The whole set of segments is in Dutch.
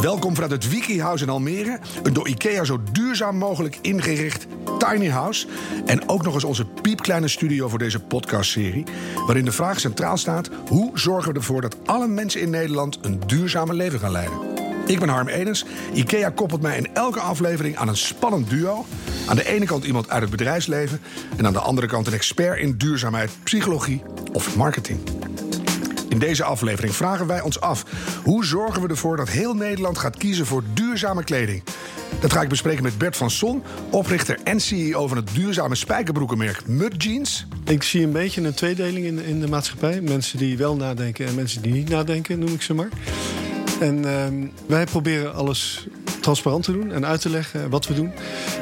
Welkom vanuit het Wiki House in Almere. Een door IKEA zo duurzaam mogelijk ingericht tiny house. En ook nog eens onze piepkleine studio voor deze podcastserie. Waarin de vraag centraal staat: hoe zorgen we ervoor dat alle mensen in Nederland een duurzame leven gaan leiden? Ik ben Harm Edens. IKEA koppelt mij in elke aflevering aan een spannend duo. Aan de ene kant iemand uit het bedrijfsleven. En aan de andere kant een expert in duurzaamheid, psychologie of marketing. In deze aflevering vragen wij ons af: hoe zorgen we ervoor dat heel Nederland gaat kiezen voor duurzame kleding? Dat ga ik bespreken met Bert van Son, oprichter en CEO van het duurzame spijkerbroekenmerk Mud Jeans. Ik zie een beetje een tweedeling in, in de maatschappij. Mensen die wel nadenken en mensen die niet nadenken, noem ik ze maar. En ehm, wij proberen alles transparant te doen en uit te leggen wat we doen.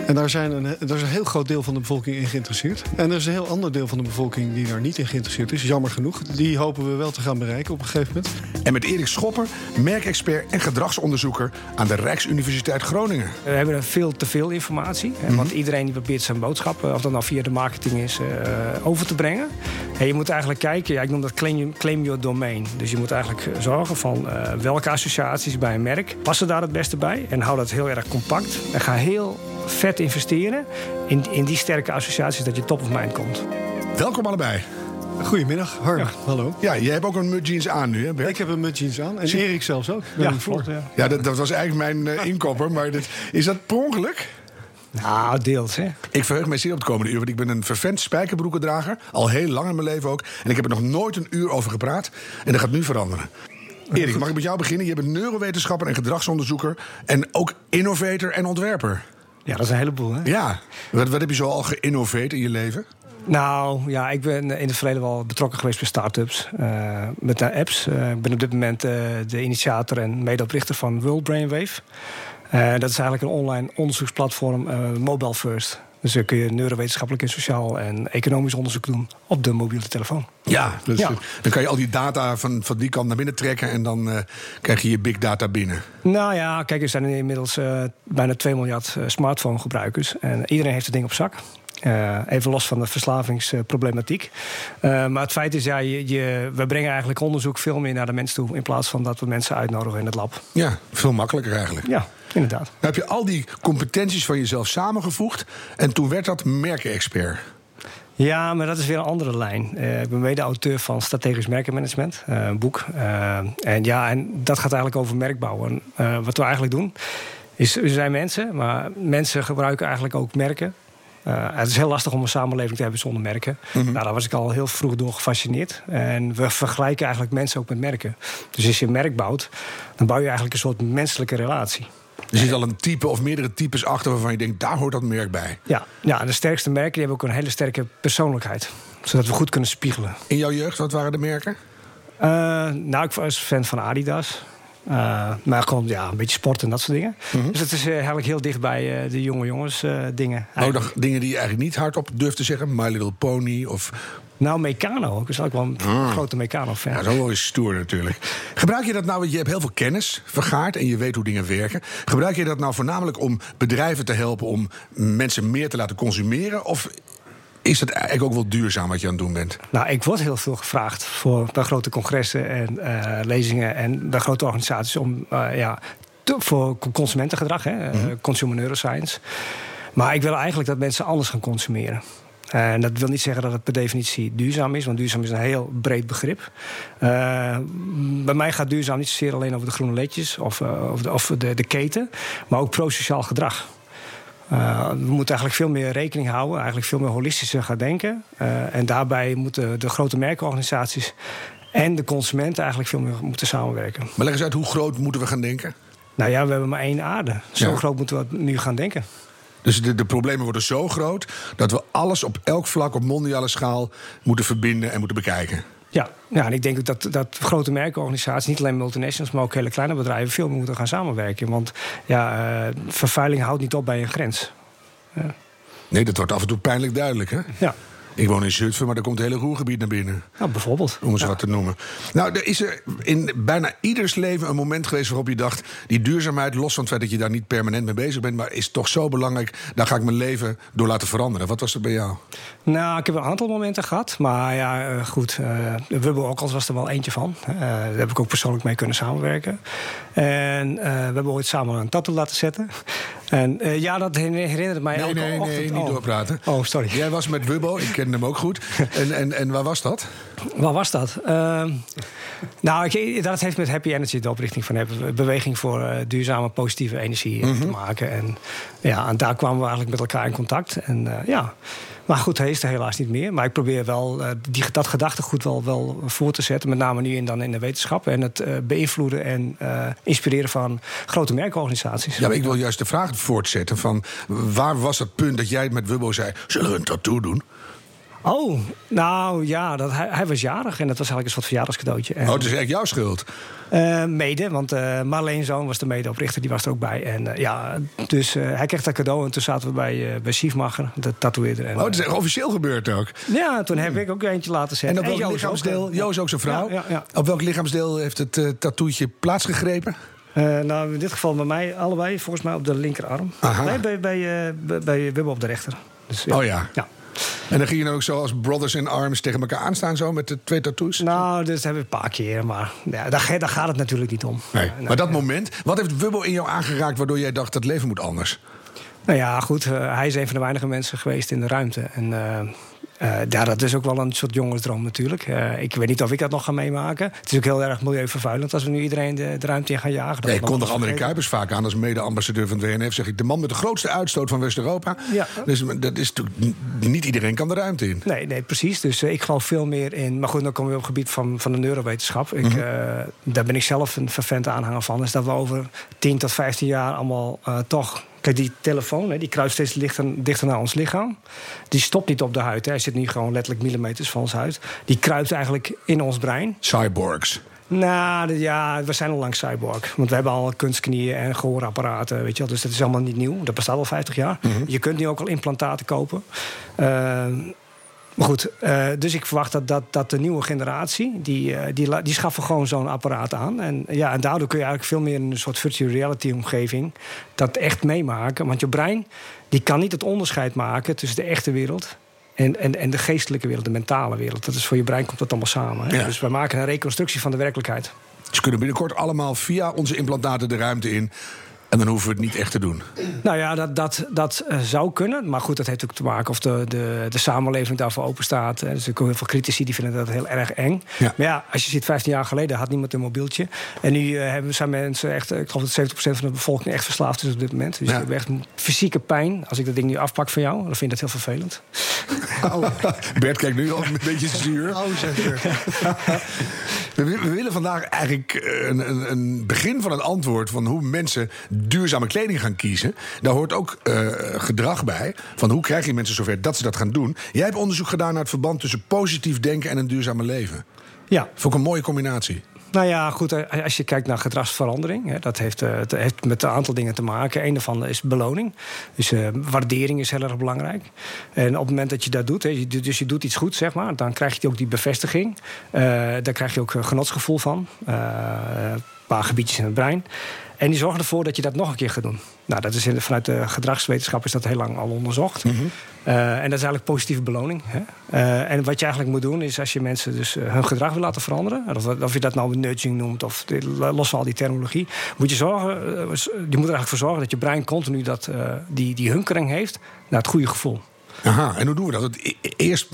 En daar, zijn een, daar is een heel groot deel van de bevolking in geïnteresseerd. En er is een heel ander deel van de bevolking die daar niet in geïnteresseerd is. Jammer genoeg. Die hopen we wel te gaan bereiken op een gegeven moment. En met Erik Schopper, merkexpert en gedragsonderzoeker aan de Rijksuniversiteit Groningen. We hebben veel te veel informatie. Hè, Want iedereen die probeert zijn boodschap, of dat nou via de marketing is, uh, over te brengen. En je moet eigenlijk kijken, ja, ik noem dat claim, claim your domain. Dus je moet eigenlijk zorgen van uh, welke associaties bij een merk passen daar het beste bij. En hou dat heel erg compact. En ga heel vet investeren in, in die sterke associaties dat je top of mind komt. Welkom allebei. Goedemiddag, Harm. Ja. Hallo. Ja, jij hebt ook een mud jeans aan nu, hè Bert? Ik heb een mud jeans aan. En Zie... Erik zelfs ook. Ja, vlot, ja. ja dat, dat, was eigenlijk mijn uh, inkopper. Maar dit, is dat per ongeluk? Nou, deels, hè. Ik verheug mij zeer op het komende uur, want ik ben een vervent spijkerbroekendrager. Al heel lang in mijn leven ook. En ik heb er nog nooit een uur over gepraat. En dat gaat nu veranderen. Erik, mag ik met jou beginnen? Je bent neurowetenschapper en gedragsonderzoeker. En ook innovator en ontwerper. Ja, dat is een heleboel, hè? Ja. Wat, wat heb je zo al geïnnoveerd in je leven? Nou, ja, ik ben in het verleden wel betrokken geweest bij start-ups. Uh, met de apps. Uh, ik ben op dit moment uh, de initiator en medeoprichter van World Brainwave. dat is eigenlijk een online onderzoeksplatform, mobile first. Dus dan kun je neurowetenschappelijk en sociaal en economisch onderzoek doen op de mobiele telefoon. Ja, dus ja. dan kan je al die data van, van die kant naar binnen trekken en dan uh, krijg je je big data binnen. Nou ja, kijk, er zijn inmiddels uh, bijna 2 miljard uh, smartphone gebruikers en iedereen heeft het ding op zak. Uh, even los van de verslavingsproblematiek. Uh, maar het feit is, ja, je, je, we brengen eigenlijk onderzoek veel meer naar de mens toe... in plaats van dat we mensen uitnodigen in het lab. Ja, veel makkelijker eigenlijk. Ja, inderdaad. Dan heb je al die competenties van jezelf samengevoegd... en toen werd dat merkenexpert. Ja, maar dat is weer een andere lijn. Uh, ik ben mede-auteur van Strategisch Merkenmanagement, uh, een boek. Uh, en ja, en dat gaat eigenlijk over merkbouw. En wat we eigenlijk doen, is we zijn mensen, maar mensen gebruiken eigenlijk ook merken. Het is heel lastig om een samenleving te hebben zonder merken. Mm -hmm. Nou, daar was ik al heel vroeg door gefascineerd. En we vergelijken eigenlijk mensen ook met merken. Dus als je een merk bouwt, dan bouw je eigenlijk een soort menselijke relatie. Er zit al een type of meerdere types achter waarvan je denkt, daar hoort dat merk bij. Ja, ja de sterkste merken die hebben ook een hele sterke persoonlijkheid. Zodat we goed kunnen spiegelen. In jouw jeugd, wat waren de merken? Uh, nou, ik was fan van Adidas. Uh, maar gewoon ja, een beetje sport en dat soort dingen. Mm -hmm. Dus het is uh, eigenlijk heel dicht bij uh, de jonge jongens dingen. Oh, nog dingen die je eigenlijk niet hardop durft te zeggen? My Little Pony of... Nou, Meccano. Ik ben ook wel een ah. grote Meccano-fan. Ja, dat is wel eens stoer natuurlijk. Gebruik je dat nou, want je hebt heel veel kennis vergaard... en je weet hoe dingen werken. Gebruik je dat nou voornamelijk om bedrijven te helpen... om mensen meer te laten consumeren? Of is het eigenlijk ook wel duurzaam wat je aan het doen bent? Nou, ik word heel veel gevraagd voor bij grote congressen en uh, lezingen en bij grote organisaties om uh, ja, te, voor consumentengedrag, hè, mm -hmm. uh, consumer neuroscience. Maar ik wil eigenlijk dat mensen anders gaan consumeren. En dat wil niet zeggen dat het per definitie duurzaam is, want duurzaam is een heel breed begrip. Uh, bij mij gaat duurzaam niet zozeer alleen over de groene leedjes of, uh, of, de, of de, de, keten, maar ook prosociaal gedrag. Uh, we moeten eigenlijk veel meer rekening houden, eigenlijk veel meer holistischer gaan denken. Uh, en daarbij moeten de grote merkorganisaties en de consumenten eigenlijk veel meer moeten samenwerken. Maar leg eens uit, hoe groot moeten we gaan denken? Nou ja, we hebben maar één aarde. Zo ja. groot moeten we nu gaan denken. Dus de, de, problemen worden zo groot dat we alles op elk vlak op mondiale schaal moeten verbinden en moeten bekijken. Ja, ja, en ik denk ook dat, dat grote merkorganisaties, niet alleen multinationals, maar ook hele kleine bedrijven, veel meer moeten gaan samenwerken. Want ja, uh, vervuiling houdt niet op bij een grens. Ja. Nee, dat wordt af en toe pijnlijk duidelijk, hè? Ja. Ik woon in Zutphen, maar er komt het hele Roergebied naar binnen. Nou, bijvoorbeeld. Om eens wat te noemen. Nou, er is er in bijna ieders leven een moment geweest waarop je dacht... die duurzaamheid, los van het feit dat je daar niet permanent mee bezig bent... maar is toch zo belangrijk, daar ga ik mijn leven door laten veranderen. Wat was dat bij jou? Nou, ik heb een aantal momenten gehad. Maar ja, eh, goed, uh, ook al was er wel eentje van. Uh, daar heb ik ook persoonlijk mee kunnen samenwerken. En uh, we hebben ooit samen een tattoo laten zetten. En uh, ja, dat herinnert mij nee, elke nee, ochtend. Nee, niet oh. doorpraten. Oh, sorry. Jij was met Wubbo, ik kende hem ook goed. En, en, en waar was dat? Waar was dat? Uh, nou, ik, dat heeft met Happy Energy, de oprichting van Happy, beweging voor uh, duurzame, positieve energie mm -hmm. te maken. En, ja, en daar kwamen we eigenlijk met elkaar in contact. En ja. Maar goed, hij is er helaas niet meer. Maar ik probeer wel uh, die, dat gedachtegoed wel, wel voor te zetten. Met name nu en dan in de wetenschap. En het uh, beïnvloeden en uh, inspireren van grote merkorganisaties. Ja, ik wil juist de vraag voortzetten van... waar was het punt dat jij met Wubbo zei... zullen we een tattoo doen? Oh, nou ja, dat, hij, hij, was jarig en dat was eigenlijk een soort verjaardagscadeautje. En, oh, het is echt jouw schuld? Uh, mede, want uh, Marleen Zoon was de medeoprichter, die was er ook bij. En uh, ja, dus hij kreeg dat cadeau en toen zaten we bij, bij Siefmacher, de tatoeëerder. En, oh, dat is echt officieel gebeurd ook? Ja, toen heb ik ook eentje laten zetten. En op welk lichaamsdeel, ook, Joost ook zijn vrouw, ja, ja, op welk lichaamsdeel heeft het uh, tattoetje plaatsgegrepen? Uh, nou, in dit geval bij mij allebei, volgens mij op de linkerarm. Aha. Nee, bij, bij, bij, bij Wibbe op de rechter. Dus, oh ja. ja. En dan ging je dan ook zo als brothers in arms tegen elkaar aanstaan, zo met de twee tattoos? Nou, dat hebben we een paar keer, maar ja, daar, daar, gaat het natuurlijk niet om. Nee. maar dat moment, wat heeft Wubbo in jou aangeraakt waardoor jij dacht dat leven moet anders? Nou ja, goed, uh, hij is een van de weinige mensen geweest in de ruimte. En uh, uh, ja, dat is ook wel een soort jongensdroom natuurlijk. Uh, ik weet niet of ik dat nog ga meemaken. Het is ook heel erg milieuvervuilend als we nu iedereen de, de ruimte in gaan jagen. Nee, ik kondig André Kuipers vaak aan als mede-ambassadeur van het WNF. Zeg ik, de man met de grootste uitstoot van West-Europa. Ja. Dus dat is niet iedereen kan de ruimte in. Nee, nee precies. Dus uh, ik geloof veel meer in... Maar goed, dan komen we op het gebied van, van de neurowetenschap. Ik, mm -hmm. daar ben ik zelf een vervente aanhanger van. Is dat we over 10 tot 15 jaar allemaal toch Kijk, die telefoon hè, die kruist steeds dichter, dichter naar ons lichaam. Die stopt niet op de huid. Hè. Hij zit nu gewoon letterlijk millimeters van ons huid. Die kruipt eigenlijk in ons brein. Cyborgs. Nou, ja, we zijn al lang cyborg. Want we hebben al kunstknieën en gehoorapparaten, weet je wel. Dus dat is allemaal niet nieuw. Dat bestaat al 50 jaar. Mm -hmm. Je kunt nu ook al implantaten kopen. Uh, maar goed, uh, dus ik verwacht dat, dat, dat de nieuwe generatie... die, uh, die, die schaffen gewoon zo'n apparaat aan. En, ja, en daardoor kun je eigenlijk veel meer in een soort virtual reality omgeving... dat echt meemaken. Want je brein die kan niet het onderscheid maken tussen de echte wereld... En, en, en de geestelijke wereld, de mentale wereld. Dat is voor je brein komt dat allemaal samen. Ja. Dus we maken een reconstructie van de werkelijkheid. Ze kunnen binnenkort allemaal via onze implantaten de ruimte in... En dan hoeven we het niet echt te doen. Nou ja, dat, dat, dat uh, zou kunnen. Maar goed, dat heeft ook te maken of de, de, de samenleving daarvoor open staat. Er zijn heel veel critici die vinden dat heel erg eng. Ja. Maar ja, als je ziet, 15 jaar geleden had niemand een mobieltje. En nu uh, hebben, zijn mensen echt, ik geloof dat 70% van de bevolking echt verslaafd is op dit moment. Dus Ja. ik heb echt fysieke pijn. Als ik dat ding nu afpak van jou, dan vind ik dat heel vervelend. Bert kijkt nu al een beetje zuur. Oh, zeg We, we willen vandaag eigenlijk eh, een, een, een begin van een antwoord van hoe mensen duurzame kleding gaan kiezen. Daar hoort ook eh, gedrag bij. Van hoe krijg je mensen zover dat ze dat gaan doen. Jij hebt onderzoek gedaan naar het verband tussen positief denken en een duurzame leven. Ja, Vond ik een mooie combinatie. Nou ja, goed, eh, als je kijkt naar gedragsverandering, hè, dat heeft, eh, het heeft met een aantal dingen te maken. Een daarvan is beloning. Dus waardering is heel erg belangrijk. En op het moment dat je dat doet, hè, dus je doet iets goed, zeg maar, dan krijg je ook die bevestiging. Daar krijg je ook een genotsgevoel van. Een paar gebiedjes in het brein. En die zorgen ervoor dat je dat nog een keer gaat doen. Nou, dat is in, vanuit de gedragswetenschap is dat heel lang al onderzocht. Eh, en dat is eigenlijk positieve beloning. Hè? Eh, en wat je eigenlijk moet doen, is als je mensen dus eh, hun gedrag wil laten veranderen, of, of je dat nou nudging noemt of los van al die terminologie, moet je zorgen, je moet er eigenlijk voor zorgen dat je brein continu dat, die, die hunkering heeft naar het goede gevoel. Aha, en hoe doen we dat? Het e- eerst,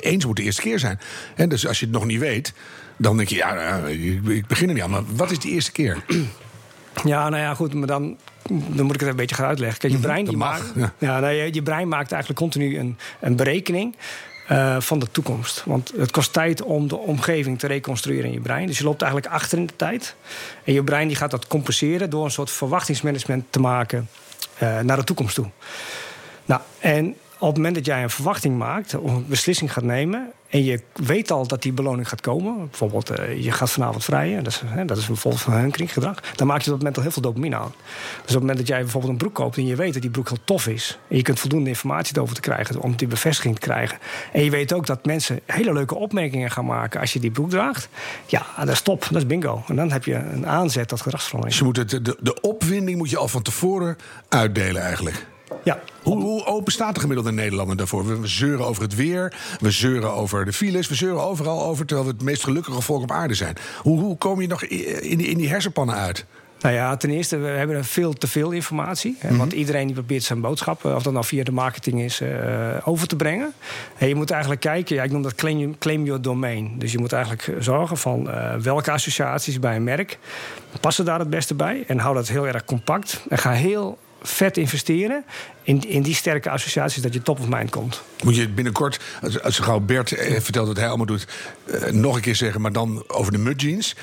eens moet de eerste keer zijn. En dus als je het nog niet weet, dan denk je, ja, ik- ik begin er niet aan. Maar wat is de eerste keer? Ja, nou ja, goed, maar dan, dan moet ik het een beetje gaan uitleggen. Kijk, je brein, die Mhm, dat mag, maakt, ja. nou, je, je brein maakt eigenlijk continu een, een berekening eh, van de toekomst. Want het kost tijd om de omgeving te reconstrueren in je brein. Dus je loopt eigenlijk achter in de tijd. En je brein die gaat dat compenseren door een soort verwachtingsmanagement te maken eh, naar de toekomst toe. Nou, en op het moment dat jij een verwachting maakt, of een beslissing gaat nemen. en je weet al dat die beloning gaat komen. bijvoorbeeld, uh, je gaat vanavond vrijen. Dat is, hè, dat is bijvoorbeeld van hunkringgedrag. dan maak je op dat moment al heel veel dopamine aan. Dus op het moment dat jij bijvoorbeeld een broek koopt. en je weet dat die broek heel tof is. en je kunt voldoende informatie erover te krijgen. om die bevestiging te krijgen. en je weet ook dat mensen hele leuke opmerkingen gaan maken. als je die broek draagt. ja, dat is top. Dat is bingo. En dan heb je een aanzet tot gedragsverandering. Je moet de, de opwinding moet je al van tevoren uitdelen eigenlijk. Ja. Hoe, hoe open staat de gemiddelde Nederlander daarvoor? We zeuren over het weer, we zeuren over de files, we zeuren overal over... terwijl we het meest gelukkige volk op aarde zijn. Hoe, hoe kom je nog in die, in die hersenpannen uit? Nou ja, ten eerste, we hebben veel te veel informatie. Hè, Want mhm. iedereen die probeert zijn boodschap, of dat nou via de marketing is, uh, over te brengen. En je moet eigenlijk kijken, ja, ik noem dat claim, claim your domain. Dus je moet eigenlijk zorgen van uh, welke associaties bij een merk passen daar het beste bij. En hou dat heel erg compact. En ga heel vet investeren in, in die sterke associaties dat je top of mind komt. Moet je binnenkort, als, als gauw Bert eh, vertelt wat hij allemaal doet, eh, nog een keer zeggen, maar dan over de mud jeans.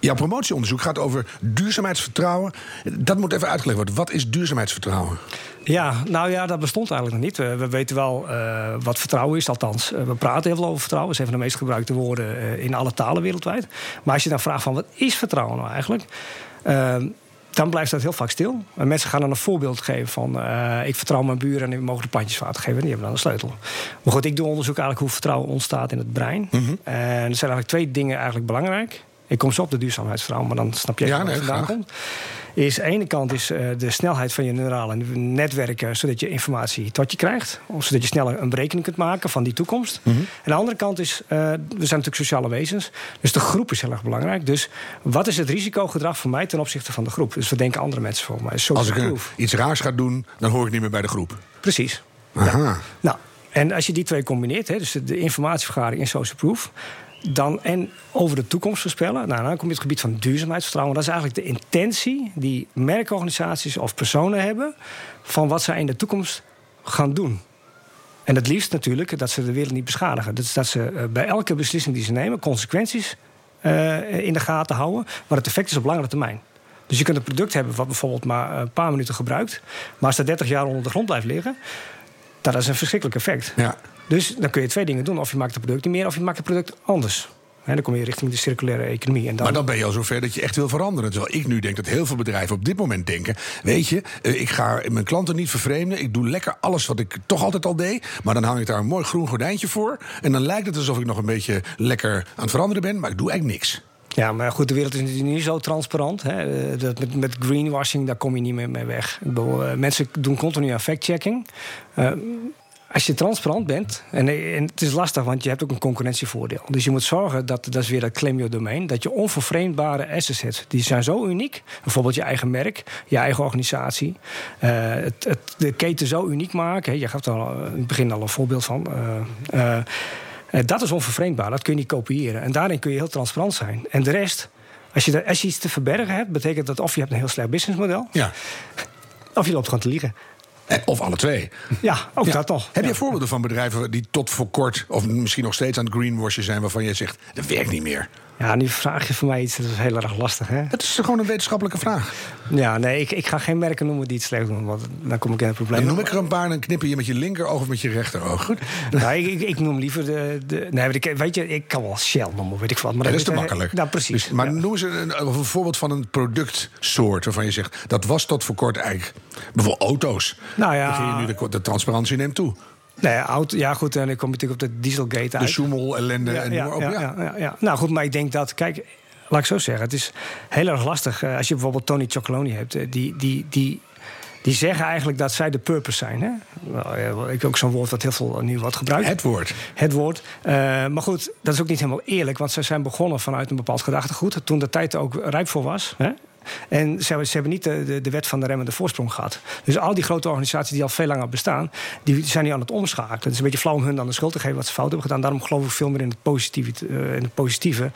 Jouw promotieonderzoek gaat over duurzaamheidsvertrouwen. Dat moet even uitgelegd worden. Wat is duurzaamheidsvertrouwen? Ja, nou ja, dat bestond eigenlijk nog niet. We, weten wel uh, wat vertrouwen is, althans. we praten heel veel over vertrouwen. Dat is een van de meest gebruikte woorden in alle talen wereldwijd. Maar als je dan vraagt van wat is vertrouwen nou eigenlijk? Dan blijft dat heel vaak stil. En mensen gaan dan een voorbeeld geven van... Uh, ik vertrouw mijn buren en die mogen de plantjes water geven. En die hebben dan een sleutel. Maar goed, ik doe onderzoek eigenlijk hoe vertrouwen ontstaat in het brein. Mm -hmm. En er zijn eigenlijk twee dingen eigenlijk belangrijk. Ik kom zo op de duurzaamheidsvertrouwen, maar dan snap je ja, waar het vandaan komt is aan de ene kant is, uh, de snelheid van je neurale netwerken, zodat je informatie tot je krijgt. Zodat je sneller een berekening kunt maken van die toekomst. Mm -hmm. En de andere kant is, uh, we zijn natuurlijk sociale wezens. Dus de groep is heel erg belangrijk. Dus wat is het risicogedrag voor mij ten opzichte van de groep? Dus wat denken andere mensen voor mij? Als ik proof. iets raars ga doen, dan hoor ik niet meer bij de groep. Precies. Aha. Ja. Nou, en als je die twee combineert, hè, dus de informatievergaring en social proof dan, en over de toekomst voorspellen. Nou, dan kom je het gebied van duurzaamheidsvertrouwen. Dat is eigenlijk de intentie die merkorganisaties of personen hebben van wat zij in de toekomst gaan doen. En het liefst natuurlijk dat ze de wereld niet beschadigen. Dus dat ze eh, bij elke beslissing die ze nemen consequenties uh, in de gaten houden. Maar het effect is op langere termijn. Dus je kunt een product hebben wat bijvoorbeeld maar een paar minuten gebruikt. Maar als dat 30 jaar onder de grond blijft liggen, dat is een verschrikkelijk effect. Ja. Dus dan kun je twee dingen doen. Of je maakt het product niet meer, of je maakt het product anders. En dan kom je richting de circulaire economie. En dan... Maar dan ben je al zover dat je echt wil veranderen. Terwijl ik nu denk dat heel veel bedrijven op dit moment denken... weet je, eh, ik ga mijn klanten niet vervreemden. Ik doe lekker alles wat ik toch altijd al deed. Maar dan hang ik daar een mooi groen gordijntje voor. En dan lijkt het alsof ik nog een beetje lekker aan het veranderen ben. Maar ik doe eigenlijk niks. Ja, maar goed, de wereld is natuurlijk niet zo transparant. Hè. Dat met, met greenwashing, daar kom je niet meer mee weg. Eh, mensen doen continu aan fact-checking. Uh, als je transparant bent, en, en, het is lastig, want je hebt ook een concurrentievoordeel. Dus je moet zorgen dat, dat is weer dat claim your domain, dat je onvervreemdbare assets hebt. Die zijn zo uniek. Bijvoorbeeld je eigen merk, je eigen organisatie. Het, het, de keten zo uniek maken. Je gaf er al in het begin al een voorbeeld van. Dat is onvervreemdbaar, dat kun je niet kopiëren. En daarin kun je heel transparant zijn. En de rest, als je, als je iets te verbergen hebt, betekent dat of je hebt een heel slecht businessmodel. Ja. Of je loopt gewoon te liegen. Eh, of alle twee. Ja, ook dat toch. Heb je voorbeelden van bedrijven die tot voor kort... of misschien nog steeds aan het greenwashen zijn... waarvan je zegt, dat werkt niet meer? Ja, nu vraag je voor mij iets, dat is heel erg lastig. Hè? Het is gewoon een wetenschappelijke vraag. Ja, nee, ik, ik ga geen merken noemen die het slecht doen, want dan kom ik in het probleem. Noem ik er een paar, dan knipper je met je linkeroog of met je rechteroog. Goed. Nou, ik, ik, noem liever de. de nee, weet, weet je, ik kan wel Shell noemen, weet ik wat. Maar dat, is te makkelijk. Nou, precies. Dus, maar ja. noem eens een, een, voorbeeld van een productsoort waarvan je zegt dat was tot voor kort eigenlijk. Bijvoorbeeld auto's. Nou ja. Dan je nu de, de transparantie neemt toe. Nee, auto, ja goed, en ik kom natuurlijk op de Dieselgate uit. De Soemel, ellende ja, en ja, op. Ja, ja, ja, Nou goed, maar ik denk dat, kijk, laat ik zo zeggen, het is heel erg lastig. Eh, als je bijvoorbeeld Tony Chocoloni hebt, eh, die, die, die, die zeggen eigenlijk dat zij de purpose zijn. Hè? Nou, ik ook zo'n woord wat heel veel nu wordt gebruikt. Het woord. Het woord. Uh, maar goed, dat is ook niet helemaal eerlijk, want ze zijn begonnen vanuit een bepaald gedachtegoed. Toen de tijd er ook rijp voor was. Hè? En ze, ze, hebben niet de, de, de, wet van de remmende voorsprong gehad. Dus al die grote organisaties die al veel langer bestaan, die zijn nu aan het omschakelen. Het is een beetje flauw om hun dan de schuld te geven wat ze fout hebben gedaan. Daarom geloof ik veel meer in het positieve. Uh, in het positieve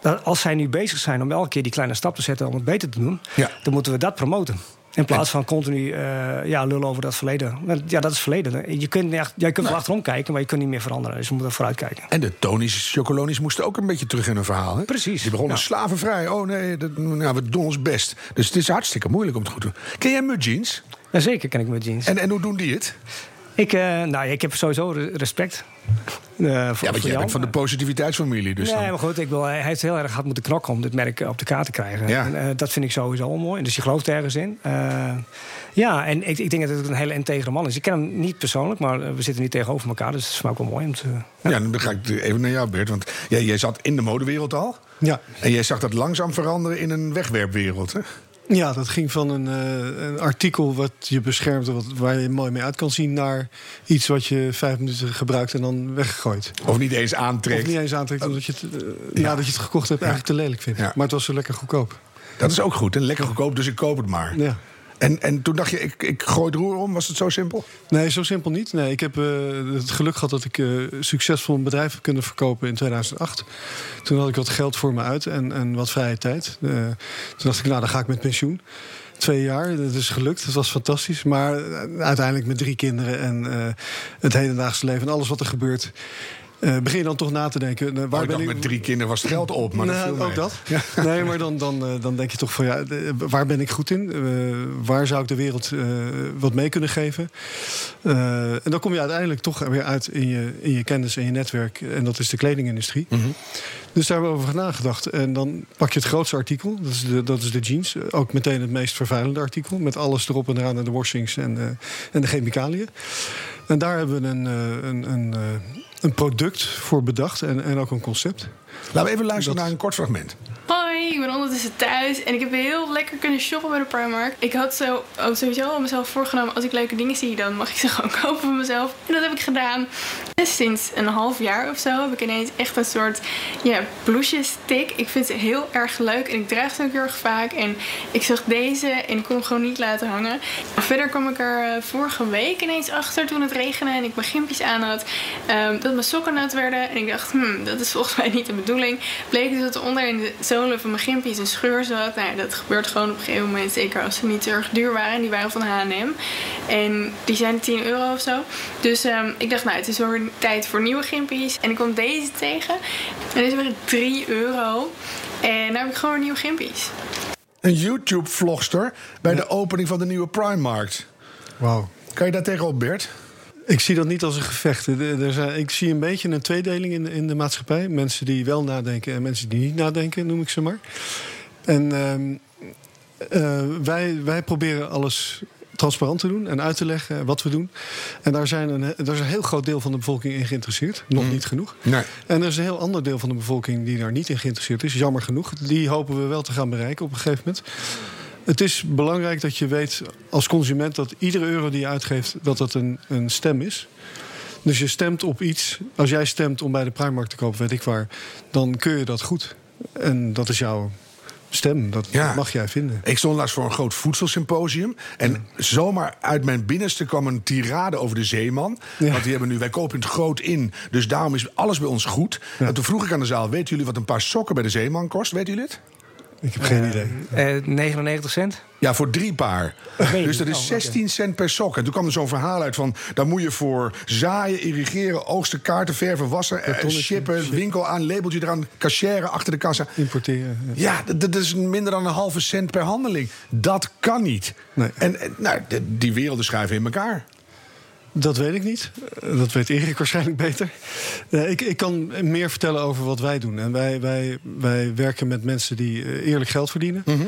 dat als zij nu bezig zijn om elke keer die kleine stap te zetten om het beter te doen, ja. dan moeten we dat promoten. In plaats van continu uh, ja, lullen over dat verleden. Ja, dat is verleden. Je kunt, echt, jij kunt wel achterom kijken, maar je kunt niet meer veranderen. Dus we moeten vooruit kijken. En de Tony's Chocolonies moesten ook een beetje terug in hun verhaal. Hè? Precies. Die begonnen slavenvrij. Oh nee, dat, nou, we doen ons best. Dus het is hartstikke moeilijk om het goed te doen. Ken jij Mud Jeans? Jazeker ken ik Mud Jeans. En, en hoe doen die het? Ik, uh, nou, ik heb sowieso respect. Uh, voor, ja, want jij bent van de positiviteitsfamilie. Dus nee, dan... maar goed, ik wil, hij heeft heel erg hard moeten knokken om dit merk op de kaart te krijgen. Ja. En, uh, dat vind ik sowieso al mooi. Dus je gelooft ergens in. ja, en ik, ik, denk dat het een hele integere man is. Ik ken hem niet persoonlijk, maar we zitten niet tegenover elkaar. Dus het is ook wel mooi om te... Ja, ja dan ga ik even naar jou, Bert. Want jij, jij zat in de modewereld al. Ja. En jij zag dat langzaam veranderen in een wegwerpwereld, hè? Ja, dat ging van een, uh, een artikel wat je beschermt, wat, waar je mooi mee uit kan zien, naar iets wat je vijf minuten gebruikt en dan weggooit. Of niet eens aantrekt. Of niet eens aantrekt, omdat je het uh, ja. nadat je het gekocht hebt eigenlijk te lelijk vindt. Ja. Maar het was zo lekker goedkoop. Dat is ook goed, en lekker goedkoop, dus ik koop het maar. Ja. En, en toen dacht je, ik, ik gooi het roer om. Was het zo simpel? Nee, zo simpel niet. Nee, ik heb uh, het geluk gehad dat ik uh, succesvol een bedrijf heb kunnen verkopen in 2008. Toen had ik wat geld voor me uit en, en wat vrije tijd. Uh, toen dacht ik, nou, dan ga ik met pensioen. Twee jaar, dat is gelukt, dat was fantastisch. Maar uiteindelijk met drie kinderen en het hedendaagse leven en alles wat er gebeurt. Uh, begin je dan toch na te denken. Uh, waar oh, ben ik met drie kinderen was het geld op. Maar nou, ook dat. Ja. Nee, maar dan, dan, uh, dan denk je toch van ja, waar ben ik goed in? waar zou ik de wereld wat mee kunnen geven? en dan kom je uiteindelijk toch weer uit in je, in je kennis en je netwerk. En dat is de kledingindustrie. Mm -hmm. Dus daar hebben we over nagedacht. En dan pak je het grootste artikel, dat is de, dat is de jeans. Ook meteen het meest vervuilende artikel. Met alles erop en eraan en de washings en, en de chemicaliën. En daar hebben we een, een, een, een product voor bedacht en, en ook een concept. Laten we even luisteren dat... naar een kort fragment. Hoi, ik ben ondertussen thuis en ik heb heel lekker kunnen shoppen bij de Primark. Ik had zo oh, sowieso al mezelf voorgenomen, als ik leuke dingen zie, dan mag ik ze gewoon kopen voor mezelf. En dat heb ik gedaan. En sinds een half jaar of zo heb ik ineens echt een soort ja, blouseje-stick. Ik vind ze heel erg leuk en ik draag ze ook heel erg vaak. En ik zag deze en ik kon hem gewoon niet laten hangen. Verder kwam ik er vorige week ineens achter toen het regende en ik mijn gimpjes aan had. Um, dat mijn sokken nat werden. En ik dacht, hmm, dat is volgens mij niet de bedoeling. Bleek dus dat er onder in de zolen van mijn gimpjes een scheur zat. Nou ja, dat gebeurt gewoon op een gegeven moment. Zeker als ze niet erg duur waren. Die waren van H&M. En die zijn 10 euro of zo. Dus um, ik dacht, nou, het is weer tijd voor nieuwe gimpjes. En ik kwam deze tegen. En deze waren 3 euro. En nu heb ik gewoon nieuwe gimpjes. Een YouTube-vlogster bij ja. de opening van de nieuwe Primark. Wauw. Kan je daar tegenop, Bert? Ik zie dat niet als een gevecht. Er zijn, ik zie een beetje een tweedeling in, in de maatschappij. Mensen die wel nadenken en mensen die niet nadenken, noem ik ze maar. En uh, uh, wij, wij proberen alles transparant te doen en uit te leggen wat we doen. En daar, zijn een, daar is een heel groot deel van de bevolking in geïnteresseerd. Nog mm. niet genoeg. Nee. En er is een heel ander deel van de bevolking die daar niet in geïnteresseerd is. Jammer genoeg. Die hopen we wel te gaan bereiken op een gegeven moment. Het is belangrijk dat je weet als consument dat iedere euro die je uitgeeft, dat dat een, een stem is. Dus je stemt op iets. Als jij stemt om bij de Primark te kopen, weet ik waar, dan kun je dat goed. En dat is jouw stem. Dat Ja. mag jij vinden. Ik stond laatst voor een groot voedselsymposium. En zomaar uit mijn binnenste kwam een tirade over de zeeman. Ja. Want die hebben nu, wij kopen het groot in. Dus daarom is alles bij ons goed. En toen vroeg ik aan de zaal: weten jullie wat een paar sokken bij de zeeman kost? Weten jullie het? Ik heb geen idee. Eh, 99 cent? Ja, voor drie paar. Dus dat is Oh, oké. 16 cent per sok. En toen kwam er zo'n verhaal uit van... daar moet je voor zaaien, irrigeren, oogsten, kaarten, verven, wassen... eh, shippen, ship. winkel aan, labeltje eraan... cachère achter de kassa. Importeren. ja. Ja, dat, dat is minder dan een halve cent per handeling. Dat kan niet. Nee. En, en, nou, die werelden schuiven in elkaar. Dat weet ik niet. Eh, Dat weet Erik waarschijnlijk beter. Eh, ik, ik kan meer vertellen over wat wij doen. En wij, wij, wij werken met mensen die eh, eerlijk geld verdienen. Mhm.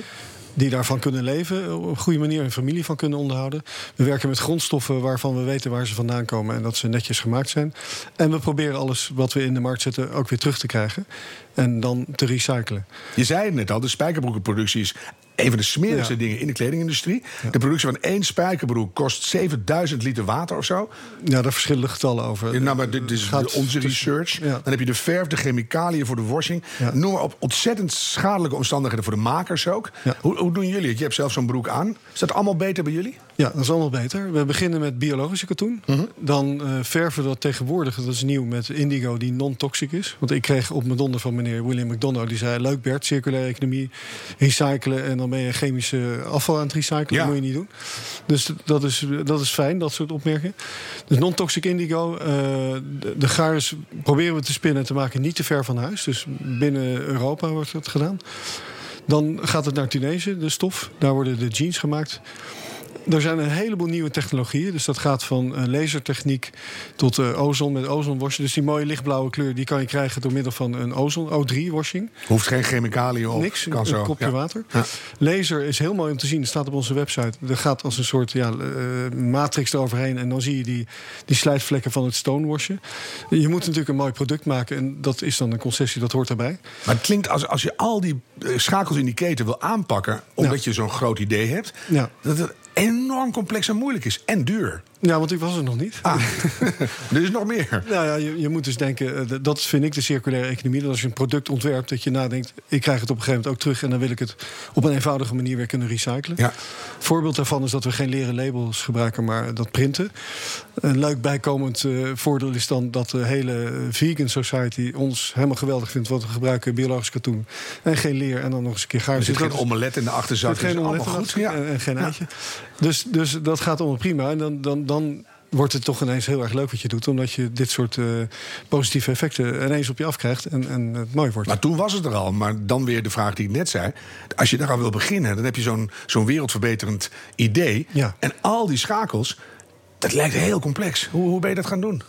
Die daarvan kunnen leven, op een goede manier een familie van kunnen onderhouden. We werken met grondstoffen waarvan we weten waar ze vandaan komen en dat ze netjes gemaakt zijn. En we proberen alles wat we in de markt zetten ook weer terug te krijgen. En dan te recyclen. Je zei het net al, de spijkerbroekenproductie is een van de smerigste Ja. dingen in de kledingindustrie. De productie van één spijkerbroek kost 7000 liter water of zo. Ja, daar verschillen de getallen over. Ja, nou, maar dit is Gaat onze research. Dan heb je de verf, de chemicaliën voor de washing. Noem maar op ontzettend schadelijke omstandigheden voor de makers ook. Hoe, hoe doen jullie het? Je hebt zelf zo'n broek aan. Is dat allemaal beter bij jullie? Ja, dat is allemaal beter. We beginnen met biologische katoen. Mhm. Dan eh, verven we dat tegenwoordig, dat is nieuw, met indigo die non-toxic is. Want ik kreeg op mijn donder van meneer William McDonough. Die zei, leuk Bert, circulaire economie, recyclen... en dan ben je chemische afval aan het recyclen. Ja. Dat moet je niet doen. Dus dat is, dat is fijn, dat soort opmerkingen. Dus non-toxic indigo. eh, de, de gaars proberen we te spinnen en te maken niet te ver van huis. Dus binnen Europa wordt dat gedaan. Dan gaat het naar Tunesië, de stof. Daar worden de jeans gemaakt. Er zijn een heleboel nieuwe technologieën. Dus dat gaat van uh, lasertechniek tot uh, ozon met ozonwashing. Dus die mooie lichtblauwe kleur die kan je krijgen door middel van een ozon O3-washing. Hoeft geen chemicaliën op. Niks, kan een, zo. kopje ja. water. Ja. Laser is heel mooi om te zien. Het staat op onze website. Er gaat als een soort ja, uh, matrix eroverheen. En dan zie je die, die slijtvlekken van het stonewashen. Je moet natuurlijk een mooi product maken. En dat is dan een concessie, dat hoort daarbij. Maar het klinkt als, als je al die schakels in die keten wil aanpakken... omdat je zo'n groot idee hebt... Ja. dat enorm complex en moeilijk is. En duur. Ja, want ik was er nog niet. Ah, er is nog meer. Nou ja, je, je moet dus denken, dat vind ik de circulaire economie. Dat als je een product ontwerpt, dat je nadenkt... ik krijg het op een gegeven moment ook terug... en dan wil ik het op een eenvoudige manier weer kunnen recyclen. Ja. Voorbeeld daarvan is dat we geen leren labels gebruiken, maar dat printen. Een leuk bijkomend uh, voordeel is dan dat de hele vegan society... ons helemaal geweldig vindt, want we gebruiken biologisch katoen. En geen leer en dan nog eens een keer gaar. Er zit geen omelet in de achterzak. Er geen omelet goed. Ja. En, en, geen eitje. Dus, dus dat gaat allemaal prima. En dan, dan, dan wordt het toch ineens heel erg leuk wat je doet. Omdat je dit soort uh, positieve effecten ineens op je afkrijgt en, en het mooi wordt. Maar toen was het er al. Maar dan weer de vraag die ik net zei. Als je daar al wil beginnen, dan heb je zo'n zo'n wereldverbeterend idee. Ja. En al die schakels, dat lijkt heel complex. Hoe, hoe ben je dat gaan doen?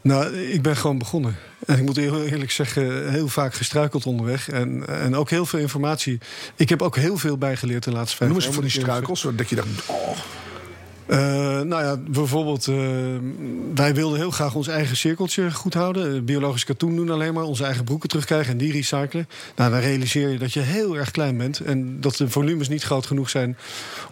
Nou, ik ben gewoon begonnen. En ik moet eerlijk zeggen, heel vaak gestruikeld onderweg. En, en ook heel veel informatie. Ik heb ook heel veel bijgeleerd de laatste vijf jaar. Noem eens van die struikels, dat je dacht... Oh. Uh, nou ja, bijvoorbeeld, uh, wij wilden heel graag ons eigen cirkeltje goed houden. Biologisch katoen doen alleen maar, onze eigen broeken terugkrijgen en die recyclen. Nou, dan realiseer je dat je heel erg klein bent en dat de volumes niet groot genoeg zijn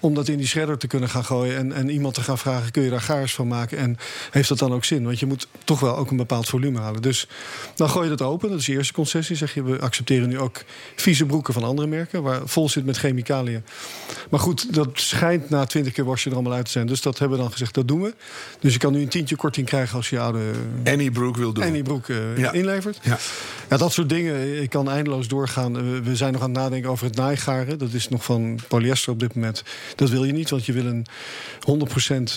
om dat in die shredder te kunnen gaan gooien en, en iemand te gaan vragen: kun je daar gaars van maken? En heeft dat dan ook zin? Want je moet toch wel ook een bepaald volume halen. Dus dan gooi je dat open, dat is de eerste concessie. Zeg je, we accepteren nu ook vieze broeken van andere merken, waar vol zit met chemicaliën. Maar goed, dat schijnt na twintig keer wasje er allemaal uit te zijn. Dus dat hebben we dan gezegd, dat doen we. Dus je kan nu een tientje korting krijgen als je oude... Any broek wil doen. Any broek uh, ja. inlevert. Ja. ja, dat soort dingen. Ik kan eindeloos doorgaan. We zijn nog aan het nadenken over het naaigaren. Dat is nog van polyester op dit moment. Dat wil je niet, want je wil een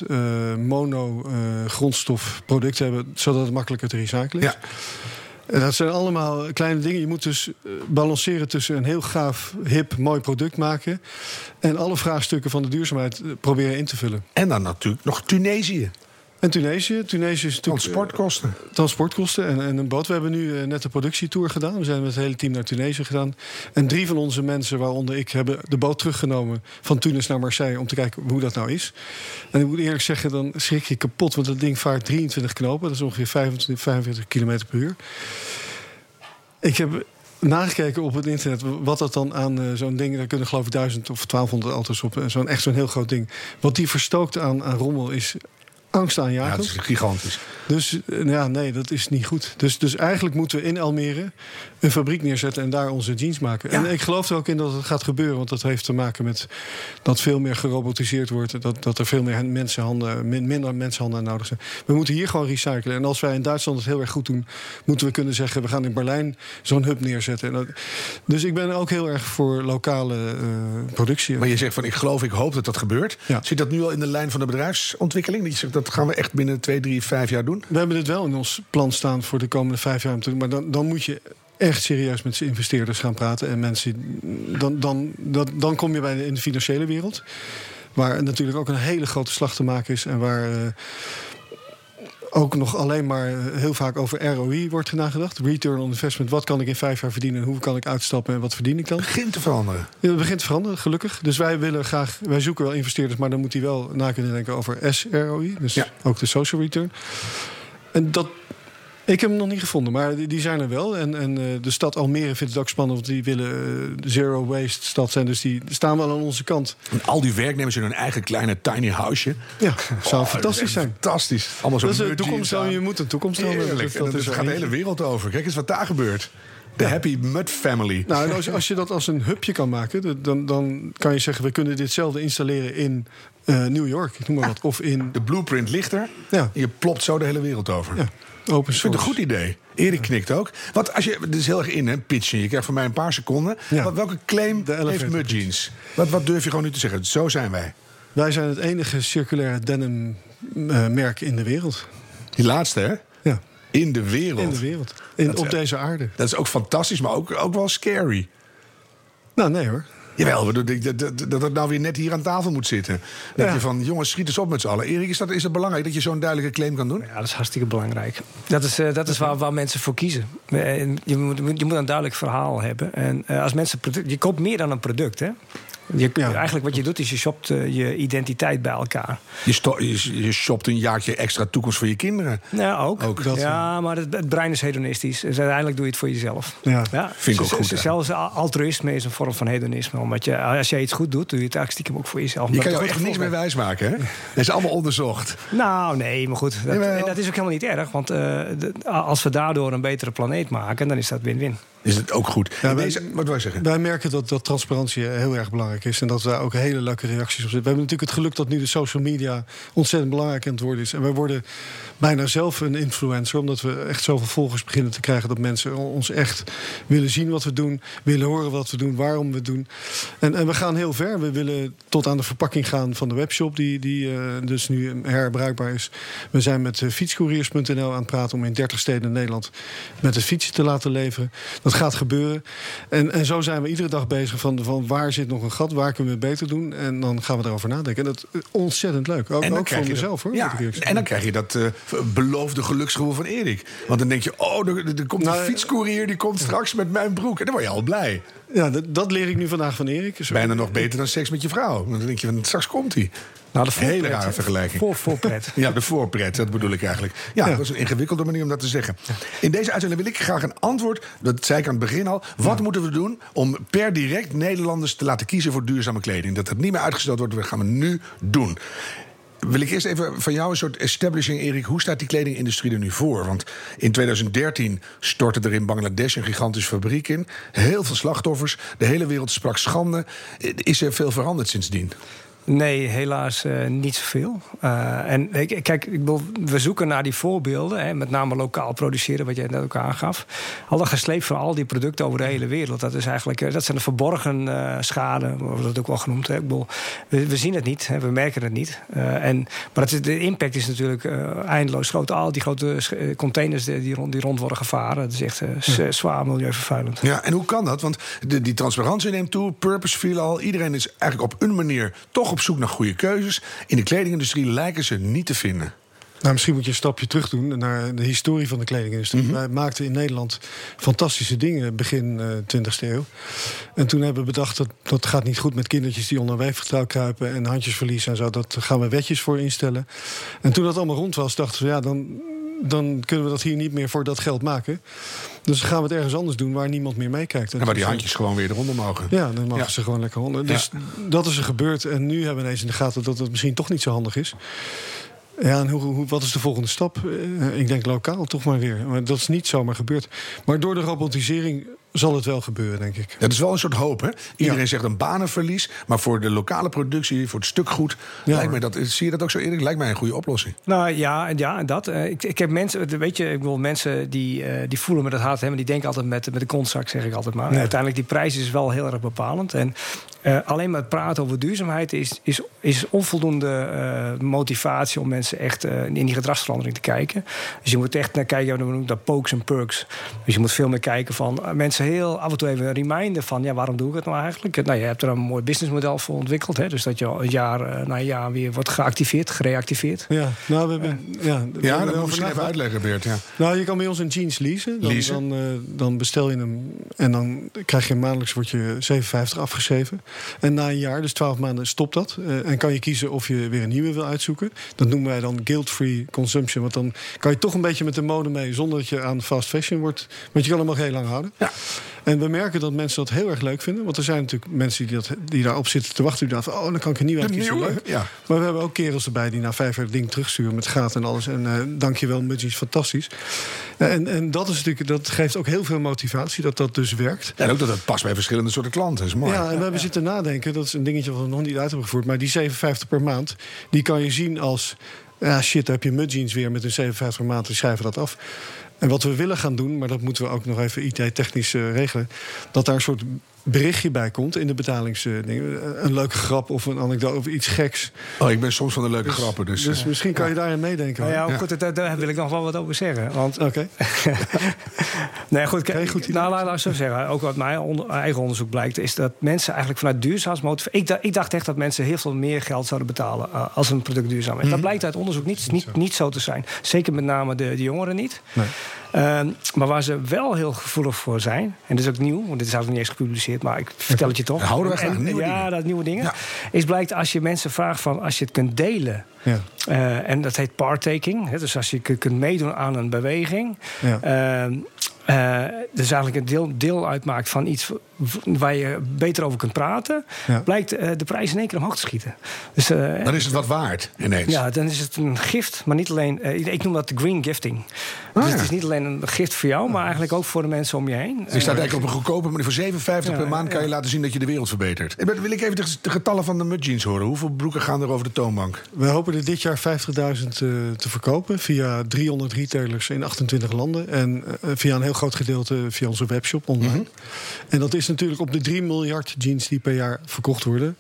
100% uh, mono uh, grondstof product hebben... zodat het makkelijker te recyclen is. Ja. Dat zijn allemaal kleine dingen. Je moet dus balanceren tussen een heel gaaf, hip, mooi product maken... en alle vraagstukken van de duurzaamheid proberen in te vullen. En dan natuurlijk nog Tunesië. En Tunesië. Tunesië is natuurlijk... Transportkosten. Uh, transportkosten en, en, een boot. We hebben nu uh, net de productietour gedaan. We zijn met het hele team naar Tunesië gedaan. En drie van onze mensen, waaronder ik, hebben de boot teruggenomen... van Tunis naar Marseille om te kijken hoe dat nou is. En ik moet eerlijk zeggen, dan schrik je kapot. Want dat ding vaart 23 knopen. Dat is ongeveer 25, 45 km per uur. Ik heb nagekeken op het internet wat dat dan aan uh, zo'n ding... daar kunnen geloof ik 1000 of 1200 auto's op. Zo'n echt zo'n heel groot ding. Wat die verstookt aan, aan rommel is angstaanjagend. Ja, dat is gigantisch. Dus ja, nee, dat is niet goed. Dus, dus eigenlijk moeten we in Almere een fabriek neerzetten en daar onze jeans maken. Ja. En ik geloof er ook in dat het gaat gebeuren, want dat heeft te maken met dat veel meer gerobotiseerd wordt, dat, dat er veel meer mensenhanden, min, minder mensenhanden nodig zijn. We moeten hier gewoon recyclen. En als wij in Duitsland het heel erg goed doen, moeten we kunnen zeggen: we gaan in Berlijn zo'n hub neerzetten. Dat, dus ik ben ook heel erg voor lokale uh, productie. Maar je zegt van: ik geloof, ik hoop dat dat gebeurt. Ja. Zit dat nu al in de lijn van de bedrijfsontwikkeling? Dat je zegt dat gaan we echt binnen twee, drie, vijf jaar doen? We hebben dit wel in ons plan staan voor de komende vijf jaar. Maar dan, dan moet je echt serieus met investeerders gaan praten. En mensen, dan, dan, dan, dan kom je bij de, in de financiële wereld. Waar natuurlijk ook een hele grote slag te maken is. En waar uh, ook nog alleen maar heel vaak over ROI wordt nagedacht. Return on investment. Wat kan ik in vijf jaar verdienen? Hoe kan ik uitstappen en wat verdien ik dan? Het begint te veranderen. Ja, het begint te veranderen, gelukkig. Dus wij willen graag, wij zoeken wel investeerders, maar dan moet hij wel na kunnen denken over SROI. Dus ja. ook de social return. En dat. Ik heb hem nog niet gevonden, maar die, die zijn er wel. En, en uh, de stad Almere vindt het ook spannend, want die willen uh, zero waste stad zijn. Dus die staan wel aan onze kant. En al die werknemers in hun eigen kleine tiny houseje. Ja, zou oh, fantastisch zijn. Fantastisch. Allemaal zo dat is de toekomst. Je moet een toekomst hebben. Dat, dat, dat gaat de hele wereld over. Kijk eens wat daar gebeurt. De. Happy Mud Family. Nou, als, als je dat als een hubje kan maken, dan, dan kan je zeggen: we kunnen ditzelfde installeren in uh, New York, ik noem maar ja. wat. Of in. De blueprint ligt er. Ja. Je plopt zo de hele wereld over. Ja. Open source. Ik vind het een goed idee. Erik knikt ook. Want als je, dit is heel erg in, hè, pitchen. Je krijgt van mij een paar seconden. Ja. Wat, welke claim heeft Mud Jeans? Wat, wat durf je gewoon nu te zeggen? Zo zijn wij. Wij zijn het enige circulaire denim uh, merk in de wereld. Die laatste, hè? Ja. In de wereld. In de wereld. In, op deze aarde. Dat is ook fantastisch, maar ook, ook wel scary. Nou, nee hoor. Jawel, dat, dat, dat het nou weer net hier aan tafel moet zitten. Dat Ja. je van, jongens, schiet eens op met z'n allen. Erik, is, dat, is het belangrijk dat je zo'n duidelijke claim kan doen? Ja, dat is hartstikke belangrijk. Dat is, eh, dat is waar, waar mensen voor kiezen. En je, moet, je moet een duidelijk verhaal hebben. En eh, als mensen je koopt meer dan een product, hè? Je, Ja. Eigenlijk wat je doet is je shopt eh, je identiteit bij elkaar. Je, sto- je, je shopt een jaartje extra toekomst voor je kinderen. Ja, ook. Ook. Dat, ja, maar het, het brein is hedonistisch. Dus uiteindelijk doe je het voor jezelf. Ja. Ja, Vind ik ook z- goed, hè? Zelfs al- altruïsme is een vorm van hedonisme. Omdat je, als jij iets goed doet, doe je het eigenlijk stiekem ook voor jezelf. Je kan jou goed echt niks meer wijsmaken, hè? Dat is allemaal onderzocht. Nou, nee, maar goed. Dat, Jawel. en dat is ook helemaal niet erg. Want eh, de- als we daardoor een betere planeet maken, dan is dat win-win. Is het ook goed. Ja, wij- deze, wat zeggen? Wij merken dat, dat transparantie heel erg belangrijk is. En dat daar ook hele leuke reacties op zitten. We hebben natuurlijk het geluk dat nu de social media ontzettend belangrijk aan het worden is. En wij worden bijna zelf een influencer. Omdat we echt zoveel volgers beginnen te krijgen. Dat mensen ons echt willen zien wat we doen. Willen horen wat we doen. Waarom we het doen. En, en we gaan heel ver. We willen tot aan de verpakking gaan van de webshop. Die, die eh, dus nu herbruikbaar is. We zijn met eh, fietscouriers.nl aan het praten. Om in 30 steden in Nederland met het fietsen te laten leveren. Dat gaat gebeuren. En, en zo zijn we iedere dag bezig van, van waar zit nog een gat, waar kunnen we het beter doen. En dan gaan we erover nadenken. En dat is ontzettend leuk. Ook, ook voor mezelf dat, hoor. Ja, en dan krijg je dat eh, beloofde geluksgevoel van Erik. Want dan denk je, oh, er, er komt Nou, een fietscourier... die komt straks met mijn broek. En dan word je al blij. Ja, dat, dat leer ik nu vandaag van Erik. Bijna nog beter dan seks met je vrouw. Want dan denk je, van, straks komt hij. Nou, de Hele rare vergelijking. Voor, voorpret. Ja, de voorpret, dat bedoel ik eigenlijk. Ja, Ja. dat is een ingewikkelde manier om dat te zeggen. In deze uitzending wil ik graag een antwoord, dat zei ik aan het begin al. Wat moeten we doen om per direct Nederlanders te laten kiezen voor duurzame kleding? Dat het niet meer uitgesteld wordt, dat gaan we nu doen. Wil ik eerst even van jou een soort establishing, Erik. Hoe staat die kledingindustrie er nu voor? Want in 2013 stortte er in Bangladesh een gigantische fabriek in. Heel veel slachtoffers. De hele wereld sprak schande. Is er veel veranderd sindsdien? Nee, helaas eh, niet zoveel. Eh, en kijk, ik bedoel, we zoeken naar die voorbeelden. Hè, met name lokaal produceren, wat jij net ook aangaf. Al dat gesleept van al die producten over de hele wereld. Dat, is eigenlijk, eh, dat zijn de verborgen eh schade, wordt dat ook wel genoemd. Hè. Ik bedoel, we, we zien het niet, hè, we merken het niet. En, maar het, de impact is natuurlijk eindeloos groot. Al die grote containers die, rond, die rond worden gevaren. Dat is echt zwaar milieuvervuilend. Ja, en hoe kan dat? Want de, die transparantie neemt toe, purpose viel al. Iedereen is eigenlijk op een manier toch op zoek naar goede keuzes. In de kledingindustrie lijken ze niet te vinden. Nou, misschien moet je een stapje terug doen naar de historie van de kledingindustrie. Mhm. Wij maakten in Nederland fantastische dingen begin eh 20e eeuw. En toen hebben we bedacht dat dat gaat niet goed met kindertjes die onder een weefgetrouw kruipen en handjesverlies en zo. Dat gaan we wetjes voor instellen. En toen dat allemaal rond was, dachten we ja, dan, dan kunnen we dat hier niet meer voor dat geld maken. Dus gaan we het ergens anders doen waar niemand meer meekijkt. En waar die handjes gewoon weer eronder mogen. ja, dan mogen Ja. ze gewoon lekker honden. Dus dat is er gebeurd. En nu hebben we ineens in de gaten dat het misschien toch niet zo handig is. Ja, en hoe, hoe, wat is de volgende stap? Eh, ik denk lokaal toch maar weer. Maar dat is niet zomaar gebeurd. Maar door de robotisering zal het wel gebeuren, denk ik. Dat is wel een soort hoop, hè? Iedereen Ja. zegt een banenverlies. Maar voor de lokale productie, voor het stukgoed... Ja, lijkt mij dat, zie je dat ook zo eerlijk? Lijkt mij een goede oplossing. Nou ja, ja dat. Eh, ik, ik heb mensen, weet je, ik bedoel, mensen die, eh, die voelen me dat hart, hè, maar die denken altijd met, met de kontzak, zeg ik altijd maar. Uiteindelijk, die prijs is wel heel erg bepalend. En eh, alleen maar het praten over duurzaamheid is, is, is onvoldoende eh, motivatie om mensen echt in die gedragsverandering te kijken. Dus je moet echt naar kijken, we noemen dat pokes en perks. Dus je moet veel meer kijken van mensen heel af en toe even reminden van, ja, waarom doe ik het nou eigenlijk? Nou, je hebt er een mooi businessmodel voor ontwikkeld, hè, dus dat je al een jaar eh, na jaar weer wordt geactiveerd, gereactiveerd. Ja, nou, we hebben. Ja, we Ja, hebben dat moet je even uitleggen, Beert. Ja. Nou, je kan bij ons een jeans leasen. Dan, Leasen? Dan, eh, dan bestel je hem en dan krijg je maandelijks wordt je 7,50 afgeschreven. En na een jaar, dus 12 maanden, stopt dat. Eh, en kan je kiezen of je weer een nieuwe wil uitzoeken. Dat noemen wij dan guilt-free consumption. Want dan kan je toch een beetje met de mode mee zonder dat je aan fast fashion wordt. Want je kan hem ook heel lang houden. Ja. En we merken dat mensen dat heel erg leuk vinden. Want er zijn natuurlijk mensen die, dat, die daarop zitten te wachten. Die dachten, oh, dan kan ik een nieuwe uitkiezen. Leuk. ja. Maar we hebben ook kerels erbij die na vijf jaar het ding terugsturen met gaat en alles. En eh dankjewel, Mudgies, fantastisch. En, en dat, is natuurlijk, dat geeft ook heel veel motivatie dat dat dus werkt. En ook dat het past bij verschillende soorten klanten. Is mooi. Ja, en we hebben zitten nadenken, dat is een dingetje wat we nog niet uit hebben gevoerd. Maar die 57 per maand, die kan je zien als... Ja, shit, daar heb je Mudjeans weer met een 57 per maand, die schrijven dat af. En wat we willen gaan doen, maar dat moeten we ook nog even IT-technisch eh, regelen... dat daar een soort berichtje bij komt in de betalingsdingen. Een leuke grap of een anekdote of iets geks. Oh, ik ben soms van de leuke grappen. Dus, Dus misschien kan je daarin meedenken. Nou ja, Ja. goed, daar, daar wil ik nog wel wat over zeggen. Want Oké. Nee, goed, kijk, goed idee. nou, laat ik zo zeggen. Ook wat mijn onder- eigen onderzoek blijkt, is dat mensen eigenlijk vanuit duurzaamheidsmotivatie. Ik, ik dacht echt dat mensen heel veel meer geld zouden betalen eh, als een product duurzaam is. Mhm. Dat blijkt uit onderzoek niet, niet, niet zo te zijn. Zeker met name de, de jongeren niet. Nee. Ehm, maar waar ze wel heel gevoelig voor zijn, en dit is ook nieuw, want dit is eigenlijk niet eens gepubliceerd, maar ik vertel het je toch. Ja, houden wij graag En- nieuwe ja, dingen. dat nieuwe dingen. Ja. Is blijkt als je mensen vraagt van als je het kunt delen. Ja. eh, en dat heet partaking. Hè, dus als je kunt meedoen aan een beweging. Ja. Ehm, eh, dus eigenlijk een deel, deel uitmaakt van iets waar je beter over kunt praten, Ja. blijkt eh, de prijs in één keer omhoog te schieten. Dus, eh, Dan is het wat waard ineens. ja, dan is het een gift, maar niet alleen. eh, ik noem dat de green gifting. Ah, dus ja. het is niet alleen een gift voor jou, maar eigenlijk ook voor de mensen om je heen. Dus je staat eigenlijk op een goedkope manier. Voor 7,50 Ja, per maand kan je ja. laten zien dat je de wereld verbetert. Wil ik even de, getallen van de Mud Jeans horen. Hoeveel broeken gaan er over de toonbank? We hopen er dit jaar 50.000 eh, te verkopen via 300 retailers in 28 landen. En via een heel groot gedeelte via onze webshop online. Mhm. En dat is natuurlijk op de 3 miljard jeans die per jaar verkocht worden.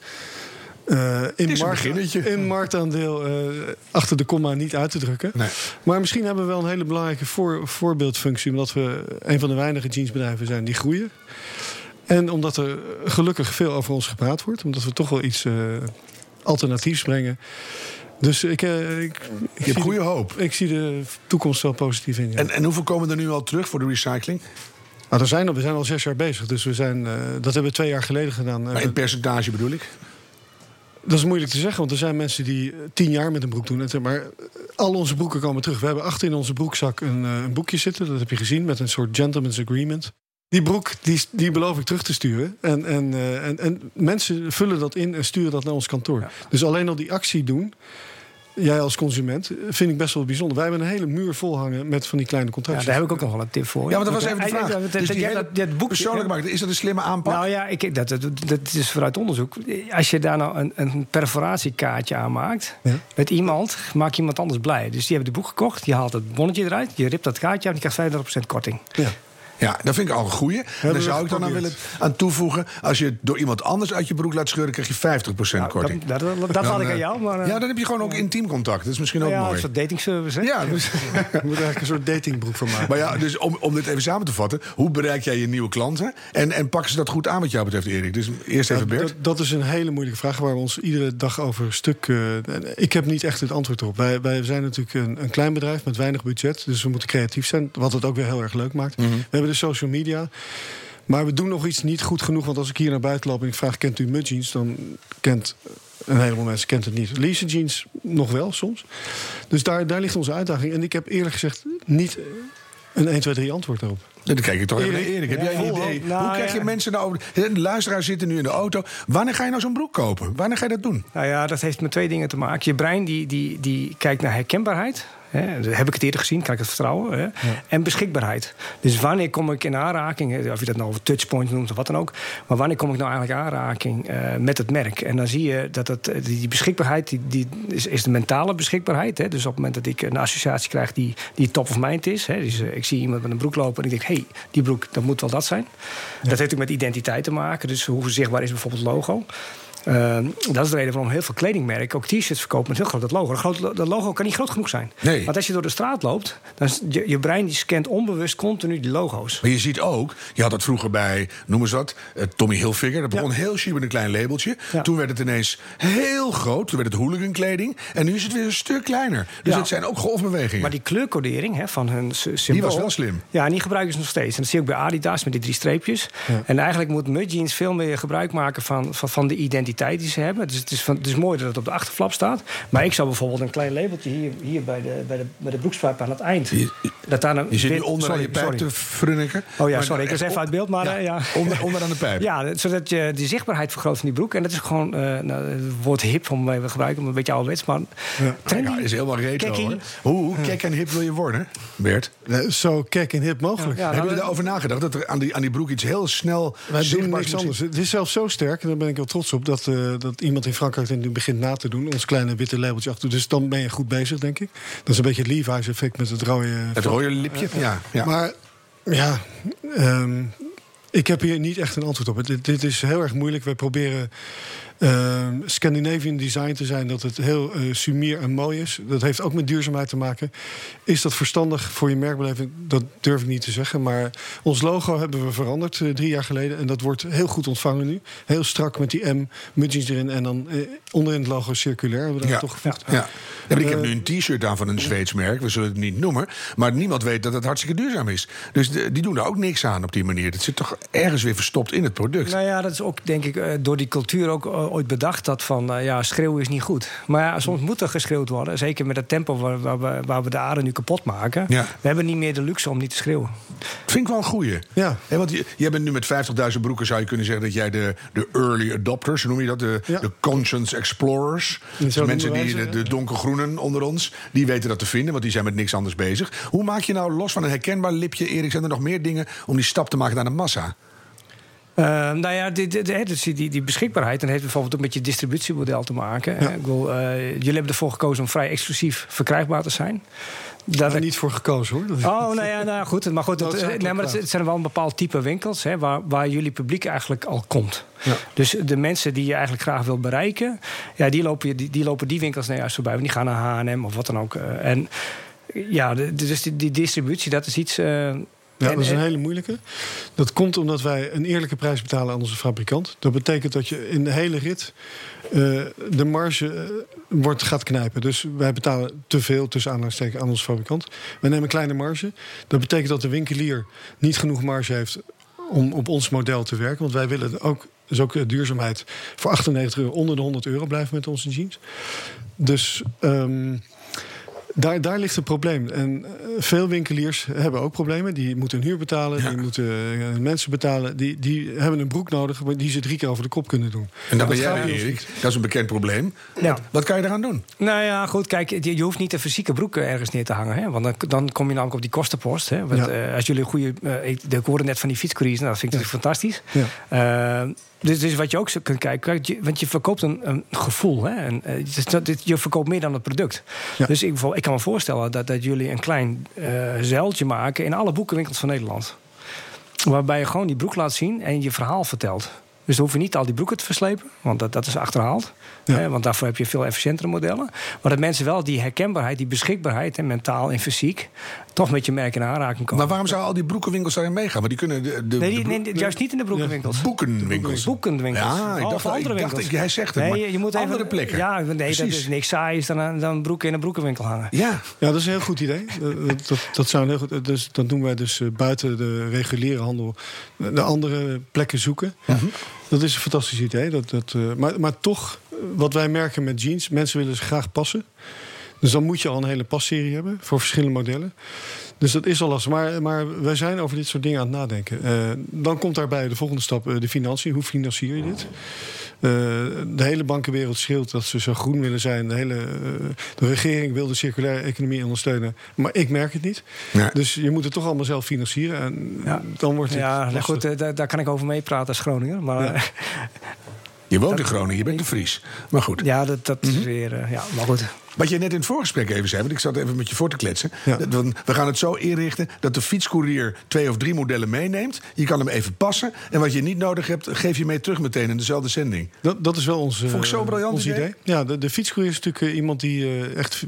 eh, in, in marktaandeel eh, achter de komma niet uit te drukken. Nee. Maar misschien hebben we wel een hele belangrijke voor, voorbeeldfunctie. Omdat we een van de weinige jeansbedrijven zijn die groeien. En omdat er gelukkig veel over ons gepraat wordt. Omdat we toch wel iets eh, alternatiefs brengen. Dus ik, eh, ik, zie goede de, hoop. ik zie de toekomst wel positief in. Ja. En, en hoeveel komen er nu al terug voor de recycling? Nou, er zijn, al- we zijn al zes jaar bezig. Dus we zijn, eh, dat hebben we twee jaar geleden gedaan. Maar in percentage bedoel ik. Dat is moeilijk te zeggen, want er zijn mensen die eh, tien jaar met een broek doen. En- Maar eh, al onze broeken komen terug. We hebben achter in onze broekzak een, een boekje zitten. Dat heb je gezien, met een soort gentleman's agreement. Die broek, die, die beloof ik terug te sturen. En, en, en, en mensen vullen dat in en sturen dat naar ons kantoor. Dus alleen al die actie doen, jij als consument, eh, vind ik best wel bijzonder. Wij hebben een hele muur vol hangen met van die kleine Ja, contracten. daar heb ik ook nog wel een tip voor. Ja, want dat was even de vraag. Dus dat- die ja, hele dat- boek- Persoonlijk ja. markt, is dat een slimme aanpak? Nou ja, ik, dat, dat, dat is vooruit onderzoek. Als je daar nou een, een perforatiekaartje aan maakt... Ja. met iemand, maak je iemand anders blij. Dus die hebben het boek gekocht, je haalt het bonnetje eruit... je ript dat kaartje af en je krijgt 35% korting. Ja. Ja, dat vind ik al een goeie. En daar zou ik dan aan willen aan toevoegen. Als je het door iemand anders uit je broek laat scheuren, krijg je 50% Nou, korting. dat dat, Dan, laat ik aan eh, jou, maar... eh, Ja, dan heb je gewoon ook intiem contact. Dat is misschien ook ja, mooi. een soort datingservice, hè? Ja, dus, moet eigenlijk een soort datingbroek van maken. maar ja, dus om, om dit even samen te vatten. Hoe bereik jij je nieuwe klanten? En, en pakken ze dat goed aan wat jou betreft, Erik? Dus eerst even Bert. dat, dat is een hele moeilijke vraag waar we ons iedere dag over stuk. eh, ik heb niet echt het antwoord op. Wij, wij zijn natuurlijk een, een klein bedrijf met weinig budget. Dus we moeten creatief zijn. Wat het ook weer heel erg leuk maakt. Mhm. We hebben de social media. Maar we doen nog iets niet goed genoeg. Want als ik hier naar buiten loop en ik vraag: kent u Mud Jeans? Dan kent een heleboel mensen kent het niet. Lisa Jeans nog wel soms. Dus daar, daar ligt onze uitdaging. En ik heb eerlijk gezegd niet een 1, 2, 3 antwoord op. Ja, Dan kijk ik toch even Erik, Erik. Heb jij een idee? hoop. Nou, Hoe krijg je ja. mensen nou... De luisteraars zitten nu in de auto. Wanneer ga je nou zo'n broek kopen? Wanneer ga je dat doen? Nou ja, dat heeft met twee dingen te maken. Je brein die, die, die kijkt naar herkenbaarheid. Hè, heb ik het eerder gezien, kan ik het vertrouwen? Hè? En beschikbaarheid. Dus wanneer kom ik in aanraking, of je dat nou over touchpoint noemt of wat dan ook. Maar wanneer kom ik nou eigenlijk in aanraking eh, met het merk? En dan zie je dat het, eh, die, beschikbaarheid die, die is, is de mentale beschikbaarheid. Hè? Dus op het moment dat ik een associatie krijg die, die top of mind is. Hè? Dus eh, ik zie iemand met een broek lopen en ik denk, hé, hey, die broek, dat moet wel dat zijn. Dat heeft ook met identiteit te maken. Dus hoe zichtbaar is bijvoorbeeld het logo? Ehm, dat is de reden waarom heel veel kledingmerken ook t-shirts verkopen met heel groot dat logo. Dat, groot, dat logo kan niet groot genoeg zijn. Nee. Want als je door de straat loopt, dan is je, je brein die scant onbewust continu die logo's. Maar je ziet ook, je had dat vroeger bij, noem eens wat, eh, Tommy Hilfiger. Dat begon heel chic met een klein labeltje. Ja. Toen werd het ineens heel groot. Toen werd het hooligan kleding. En nu is het weer een stuk kleiner. Dus Ja. het zijn ook golfbewegingen. Maar die kleurcodering hè, van hun sy- symbool... was wel slim. Ja, en die gebruiken ze nog steeds. En dat zie je ook bij Adidas met die drie streepjes. En eigenlijk moet Mud Jeans veel meer gebruik maken van, van, van de identiteit die ze hebben. Dus het is, van, het is mooi dat het op de achterflap staat. Maar ik zou bijvoorbeeld een klein labeltje hier, hier bij, de, bij, de, bij de broekspijp aan het eind... Je- dat daar een je zit nu onder sorry, aan je pijp sorry. te frunniken. Oh ja, Maar sorry, ik was echt even uit beeld, maar ja, eh, ja. Onder, onder aan de pijp. Ja, zodat je die zichtbaarheid vergroot van die broek. En dat is gewoon eh nou, het woord hip om even te gebruiken, om een beetje ouderwets. Maar trendy, Ja, is helemaal retro. Kekkie. hoor. Hoe, kek en hip wil je worden, Bert? Eh, Zo kek en hip mogelijk. Ja, Hebben nou, jullie daarover nagedacht? Dat er aan die, aan die broek iets heel snel Wij doen niks anders. Het is zelfs zo sterk, en daar ben ik wel trots op... dat, eh, dat iemand in Frankrijk nu begint na te doen. Ons kleine witte labeltje achter. Dus dan ben je goed bezig, denk ik. Dat is een beetje het Levi's effect met het rode... Het rode lipje? Ja. ja. Maar ja, ehm, Ik heb hier niet echt een antwoord op. Dit, dit is heel erg moeilijk. Wij proberen uh, Scandinavian design te zijn, dat het heel uh, sumier en mooi is. Dat heeft ook met duurzaamheid te maken. Is dat verstandig voor je merkbeleving? Dat durf ik niet te zeggen. Maar ons logo hebben we veranderd uh, drie jaar geleden. En dat wordt heel goed ontvangen nu. Heel strak met die M, mudgings erin. En dan uh, onderin het logo circulair hebben we dat ja. toch gevoegd. Ja. ja. ja ik heb nu een t-shirt aan van een Zweeds merk. We zullen het niet noemen. Maar niemand weet dat het hartstikke duurzaam is. Dus de, die doen er ook niks aan op die manier. Dat zit toch ergens weer verstopt in het product. Nou ja, dat is ook denk ik door die cultuur ook ooit bedacht dat van uh, ja, schreeuwen is niet goed. Maar ja, soms moet er geschreeuwd worden. Zeker met het tempo waar, waar, we, waar we de aarde nu kapot maken. Ja. We hebben niet meer de luxe om niet te schreeuwen. Vind ik wel een goeie. Ja. He, want je, jij bent nu met 50.000 broeken, zou je kunnen zeggen dat jij de, de early adopters, noem je dat? De, Ja. de conscience explorers. Dus Zo mensen die, de, de donkergroenen onder ons, die weten dat te vinden, want die zijn met niks anders bezig. Hoe maak je nou los van een herkenbaar lipje, Erik, zijn er nog meer dingen om die stap te maken naar de massa? Uh, nou ja, dus die, die beschikbaarheid dan heeft bijvoorbeeld ook met je distributiemodel te maken. Ja. Ik bedoel, uh, jullie hebben ervoor gekozen om vrij exclusief verkrijgbaar te zijn. Daar er niet voor gekozen hoor. Oh, nou ja, nou goed. Maar goed, het, Noodzakelijk, nee, maar het, zijn wel een bepaald type winkels hè, waar, waar jullie publiek eigenlijk al komt. Ja. Dus de mensen die je eigenlijk graag wil bereiken, ja, die, lopen, die, die lopen die winkels nou juist voorbij. Want die gaan naar HM of wat dan ook. Uh, en ja, dus die, die distributie, dat is iets. Uh, Ja, en- dat is een en- hele moeilijke. Dat komt omdat wij een eerlijke prijs betalen aan onze fabrikant. Dat betekent dat je in de hele rit eh, de marge eh, wordt, gaat knijpen. Dus wij betalen te veel tussen aanhalingstekens aan onze fabrikant. Wij nemen een kleine marge. Dat betekent dat de winkelier niet genoeg marge heeft om op ons model te werken. Want wij willen ook, dus ook eh, duurzaamheid, voor 98 euro onder de 100 euro blijven met onze jeans. Dus ehm, daar, daar ligt een probleem. En eh, veel winkeliers hebben ook problemen. Die moeten een huur betalen, Ja. die moeten eh, mensen betalen. Die, die hebben een broek nodig maar die ze drie keer over de kop kunnen doen. En dat ben jij, ons Erik. Dat is een bekend probleem. Ja. Wat kan je eraan doen? Nou ja, goed, kijk, je, je hoeft niet een fysieke broek eh, ergens neer te hangen. Hè? Want dan, dan kom je namelijk op die kostenpost. Hè? Want, Ja. eh, als jullie een goede. eh, ik, ik hoorde net van die fietscouriers, nou, dat vind ik natuurlijk fantastisch. Ja. Dus, dus wat je ook zo kunt kijken, want je verkoopt een, een gevoel. Hè? En, eh, je verkoopt meer dan het product. Ja. Dus ik, ik kan me voorstellen dat, dat jullie een klein eh zeiltje maken in alle boekenwinkels van Nederland. Waarbij je gewoon die broek laat zien en je verhaal vertelt. Dus dan hoef je niet al die broeken te verslepen, want dat, dat is achterhaald. Ja. Hè, want daarvoor heb je veel efficiëntere modellen. Maar dat mensen wel die herkenbaarheid, die beschikbaarheid, hè, mentaal en fysiek, toch met je merk in aanraking komen. Maar waarom zouden al die broekenwinkels daarin meegaan? Want die kunnen de, de, nee, die, nee, juist niet in de broekenwinkels. boekenwinkels. Boekenwinkels. Ja, ik dacht, of wel- ik andere dacht winkels. ik- hij zegt het, Nee, maar je, je moet even, andere plekken. Ja, nee, dat is niks saai is dan, dan broeken in een broekenwinkel hangen. Ja, Ja, dat is een heel goed idee. Dat, dat, dat, zou een heel goed, dus, dat doen wij dus eh, buiten de reguliere handel de andere plekken zoeken. Dat is een fantastisch idee. Dat, dat, eh, maar, maar toch, eh, wat wij merken met jeans, mensen willen ze graag passen. Dus dan moet je al een hele passerie hebben voor verschillende modellen. Dus dat is al lastig. Maar, maar wij zijn over dit soort dingen aan het nadenken. Eh, dan komt daarbij de volgende stap, eh, de financiën. Hoe financier je dit? Eh, de hele bankenwereld schreeuwt dat ze zo groen willen zijn. De, hele, de regering wil de circulaire economie ondersteunen. Maar ik merk het niet. Ja. Dus je moet het toch allemaal zelf financieren. En Ja. dan wordt het Ja, nou lastig. goed, daar, daar kan ik over meepraten als Groninger. Maar je woont in Groningen, je bent een Fries. Maar goed. ja dat, dat is weer... eh, ja, maar goed. Wat je net in het voorgesprek even zei, want ik zat even met je voor te kletsen. Ja. Dat we- gaan het zo inrichten dat de fietscourier twee of drie modellen meeneemt. Je kan hem even passen. En wat je niet nodig hebt, geef je mee terug meteen in dezelfde zending. Dat, dat is wel ons, Vond ik zo'n briljant ons idee. idee. Ja, de, de fietscourier is natuurlijk eh, iemand die eh, echt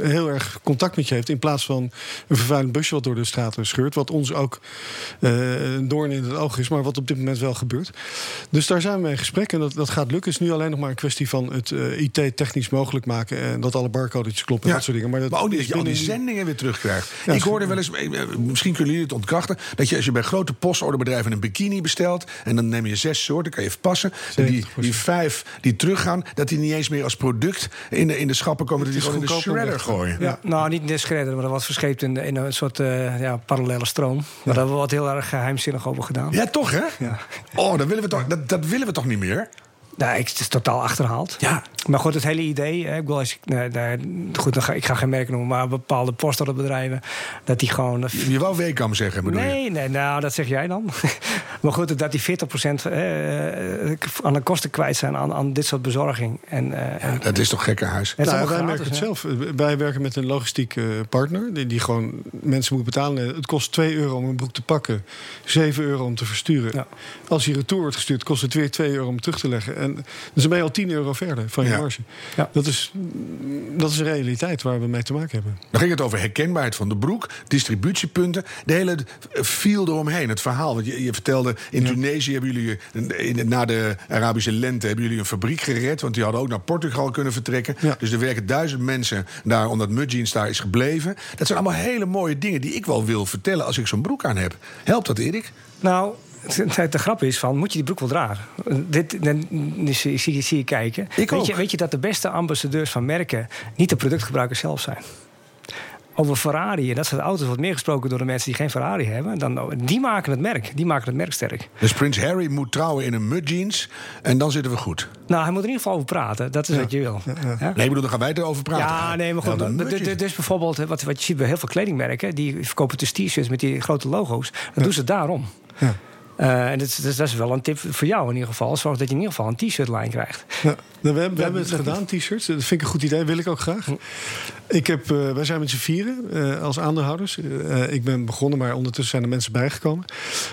eh, heel erg contact met je heeft. In plaats van een vervuilend busje wat door de straten scheurt. Wat ons ook een doorn in het oog is. Maar wat op dit moment wel gebeurt. Dus daar zijn we in gesprek. En dat, dat gaat lukken. Het is nu alleen nog maar een kwestie van het eh, IT technisch mogelijk maken. En dat alle barcodetjes kloppen. En dat soort dingen. Maar, dat Maar ook dat je al die zendingen weer terugkrijgt. Ja, ik hoorde wel eens, eh, misschien kunnen jullie het ontkrachten... dat je als je bij grote postorderbedrijven een bikini bestelt... en dan neem je zes soorten, kan je even passen... en die, 70%. die vijf die teruggaan, dat die niet eens meer als product... in de, in de schappen komen, dat die gewoon in de shredder gooien. Ja. Nou, niet in de schredder, maar dat was verscheept in, in een soort eh, ja, parallele stroom. Maar daar hebben we wat heel erg geheimzinnig over gedaan. Ja, toch hè? Ja. Oh, dat willen we toch, dat, dat willen we toch niet meer? Nou, ik, het is totaal achterhaald. Ja. Maar goed, het hele idee. Hè, ik, wil als ik, nee, nee, goed, dan ga, ik ga geen merken noemen, maar bepaalde postorderbedrijven. Dat die gewoon. eh, Je wou Weekam zeggen, bedoel je? Nee, nee, nou, dat zeg jij dan. maar goed, dat die 40% eh, aan de kosten kwijt zijn aan, aan dit soort bezorging. En, eh, en- Dat is toch gekkenhuis? het is Nou, wij merken het zelf. Wij werken met een logistiek eh, partner die, die gewoon mensen moet betalen. Het kost 2 euro om een broek te pakken, 7 euro om te versturen. Ja. Als die retour wordt gestuurd, kost het weer 2 euro om terug te leggen. En dus dan ben je al 10 euro verder van je Ja. marge. Ja. Dat, is, dat is een realiteit waar we mee te maken hebben. Dan ging het over herkenbaarheid van de broek, distributiepunten, de hele feel eromheen, het verhaal. Want je, je vertelde, in Tunesië hebben jullie, eh, in- na de Arabische lente, hebben jullie een fabriek gered. Want die hadden ook naar Portugal kunnen vertrekken. Ja. Dus er werken duizend mensen daar, omdat Mudjeans daar is gebleven. Dat zijn allemaal hele mooie dingen die ik wel wil vertellen als ik zo'n broek aan heb. Helpt dat, Erik? Nou, de, de grap is van, moet je die broek wel dragen? Dit, dan- zie, zie, zie, zie je kijken. Ik weet, ook. Je, weet je dat de beste ambassadeurs van merken... niet de productgebruikers zelf zijn? Over Ferrari en dat soort auto's wordt meer gesproken door de mensen die geen Ferrari hebben. Dan, die maken het merk. Die maken het merk sterk. Dus Prins Harry moet trouwen in een Mudjeans en dan zitten we goed. Nou, hij moet er in ieder geval over praten. Dat is wat je wil. Ja? Nee, ik bedoel, dan gaan wij erover praten. Ja, nee, maar goed. dus bijvoorbeeld, wat, wat je ziet bij heel veel kledingmerken... die verkopen dus t-shirts met die grote logo's. Dat doen ze daarom. Ja. Eh, en dat is, dat is- dat is wel een tip voor jou in ieder geval. Zorg dat je in ieder geval een t-shirt-lijn krijgt. Ja, nou, we, hebben, we hebben het gedaan, t-shirts. Dat vind ik een goed idee, wil ik ook graag. Ik heb, eh, wij zijn met z'n vieren eh, als aandeelhouders. Eh, ik ben begonnen, maar ondertussen zijn er mensen bijgekomen.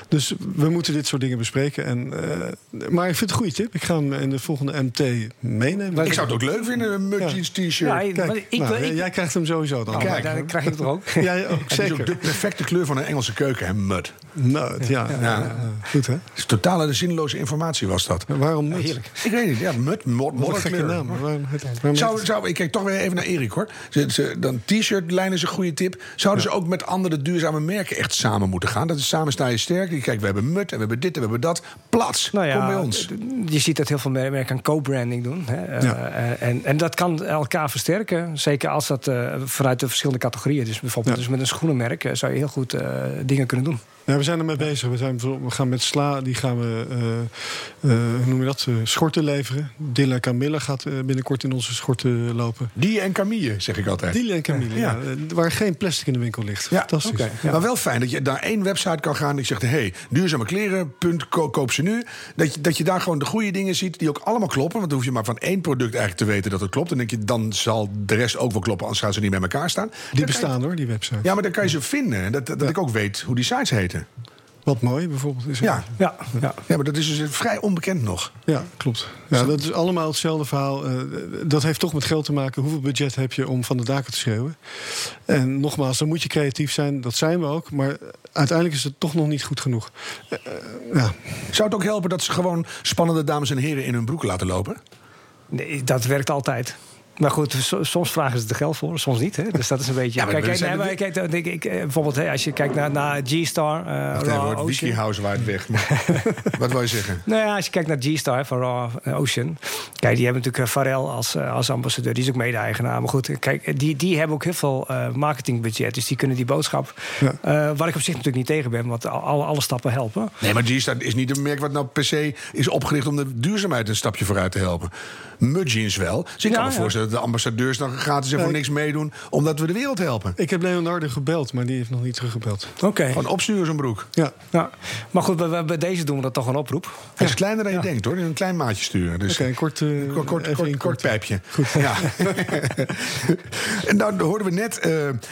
Dus we moeten dit soort dingen bespreken. En, eh, maar ik vind het een goede tip. Ik ga hem in de volgende MT meenemen. Ik zou het ook leuk vinden, een Mudjeans t-shirt. Ja, Kijk, maar ik, nou, ik- jij krijgt hem sowieso dan. Oh, Kijk. dan krijg ik het toch ook. Jij ook, Het is ook zeker. de perfecte kleur van een Engelse keuken, hè, mud. Nou, ja, Ja. Ja, goed hè? Dus totale zinloze informatie was dat. Waarom niet? Heerlijk. Ik weet niet, ja, mud, mod, een gekke naam. Waarom, Zou, zou, ik kijk toch weer even naar Erik hoor. Ze, ze, dan t-shirt-lijn is een goede tip. Zouden ze ook met andere duurzame merken echt samen moeten gaan? Dat is samen sta je sterk. Kijk, we hebben mud en we hebben dit en we hebben dat. Plats, Nou ja, kom bij ons. Je ziet dat heel veel merken aan co-branding doen. Hè. Eh, eh, en, en dat kan elkaar versterken. Zeker als dat eh, vanuit de verschillende categorieën. Dus bijvoorbeeld dus met een schoenenmerk eh, zou je heel goed eh, dingen kunnen doen. Ja, we zijn ermee bezig. We, zijn, we gaan met Sla, die gaan we, eh, hoe noem je dat, eh, schorten leveren. Dilla Camilla gaat eh, binnenkort in onze schorten lopen. Die en Camille, zeg ik altijd. Dilla en Camilla, Ja. ja. waar geen plastic in de winkel ligt. Ja, Fantastisch. Ja. Maar wel fijn dat je naar één website kan gaan. Die zegt, hey, duurzame kleren, punt, ko- koop ze nu. Dat je, dat je daar gewoon de goede dingen ziet die ook allemaal kloppen. Want dan hoef je maar van één product eigenlijk te weten dat het klopt. En dan denk je, dan zal de rest ook wel kloppen, anders gaan ze niet bij elkaar staan. Dan Die je- bestaan hoor, die website. Ja, maar dan kan je ze vinden. Dat, dat ik ook weet hoe die sites Wat mooi bijvoorbeeld. Is Ja. Ja, ja. ja, maar dat is dus vrij onbekend nog. Ja, klopt. Ja, dat is allemaal hetzelfde verhaal. Eh, dat heeft toch met geld te maken. Hoeveel budget heb je om van de daken te schreeuwen? En nogmaals, dan moet je creatief zijn. Dat zijn we ook. Maar uiteindelijk is het toch nog niet goed genoeg. Eh, eh, ja. Zou het ook helpen dat ze gewoon spannende dames en heren in hun broek laten lopen? Nee, dat werkt altijd. Maar goed, so- soms vragen ze er geld voor, soms niet. Hè? Dus dat is een beetje. Ja, maar kijk, nee, maar kijk, dan denk ik, eh, bijvoorbeeld, hè, als je kijkt naar, naar G-Star, eh, Wacht Raw Ocean. whiskyhouse waait weg. Wat wil je zeggen? Nou ja, als je kijkt naar G-Star van Raw eh, Ocean. Kijk, die hebben natuurlijk Pharrell als, als ambassadeur. Die is ook mede-eigenaar. Maar goed, kijk, die, die hebben ook heel veel marketingbudget. Dus die kunnen die boodschap... Ja. waar ik op zich natuurlijk niet tegen ben. Want al- alle, alle stappen helpen. Nee, maar G-Star is niet een merk wat nou per se is opgericht om de duurzaamheid een stapje vooruit te helpen. Mudjeans wel. Dus ik Ja, kan me ja. voorstellen dat de ambassadeurs dan gratis en voor niks meedoen, omdat we de wereld helpen. Ik heb Leonardo gebeld, maar die heeft nog niet teruggebeld. Oké. Gewoon opsturen zo'n broek. Ja, Ja. Maar goed, bij, deze doen we dat toch een oproep. Hij is kleiner dan je denkt hoor. Een klein maatje sturen. Dus oké, een kort, eh, kort, kort, kort, in kort kort. pijpje. Ja. en dan hoorden we net eh,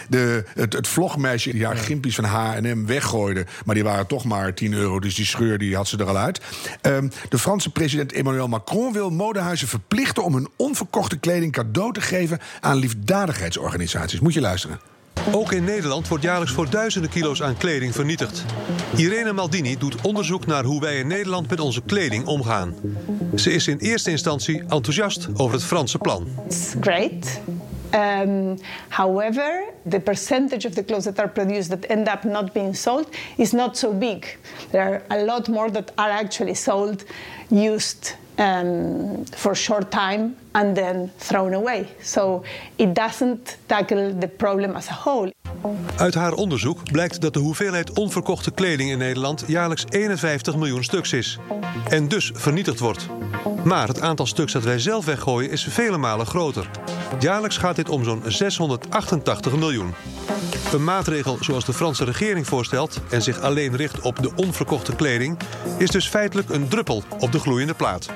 de, het, het vlogmeisje die haar gimpies van H&M weggooide. Maar die waren toch maar 10 euro, dus die scheur die had ze er al uit. Ehm, de Franse president Emmanuel Macron wil modehuizen verplichten... om hun onverkochte kleding cadeau te geven aan liefdadigheidsorganisaties. Moet je luisteren. Ook in Nederland wordt jaarlijks voor duizenden kilo's aan kleding vernietigd. Irene Maldini doet onderzoek naar hoe wij in Nederland met onze kleding omgaan. Ze is in eerste instantie enthousiast over het Franse plan. It's great. Um, however, the percentage of the clothes that are produced that end up not being sold is not so big. There are a lot more that are actually sold, used um, for short time, and then thrown away. So it doesn't tackle the problem as a whole. Uit haar onderzoek blijkt dat de hoeveelheid onverkochte kleding in Nederland jaarlijks 51 miljoen stuks is. En dus vernietigd wordt. Maar het aantal stuks dat wij zelf weggooien is vele malen groter. Jaarlijks gaat dit om zo'n 688 miljoen. Een maatregel zoals de Franse regering voorstelt en zich alleen richt op de onverkochte kleding, is dus feitelijk een druppel op de gloeiende plaat.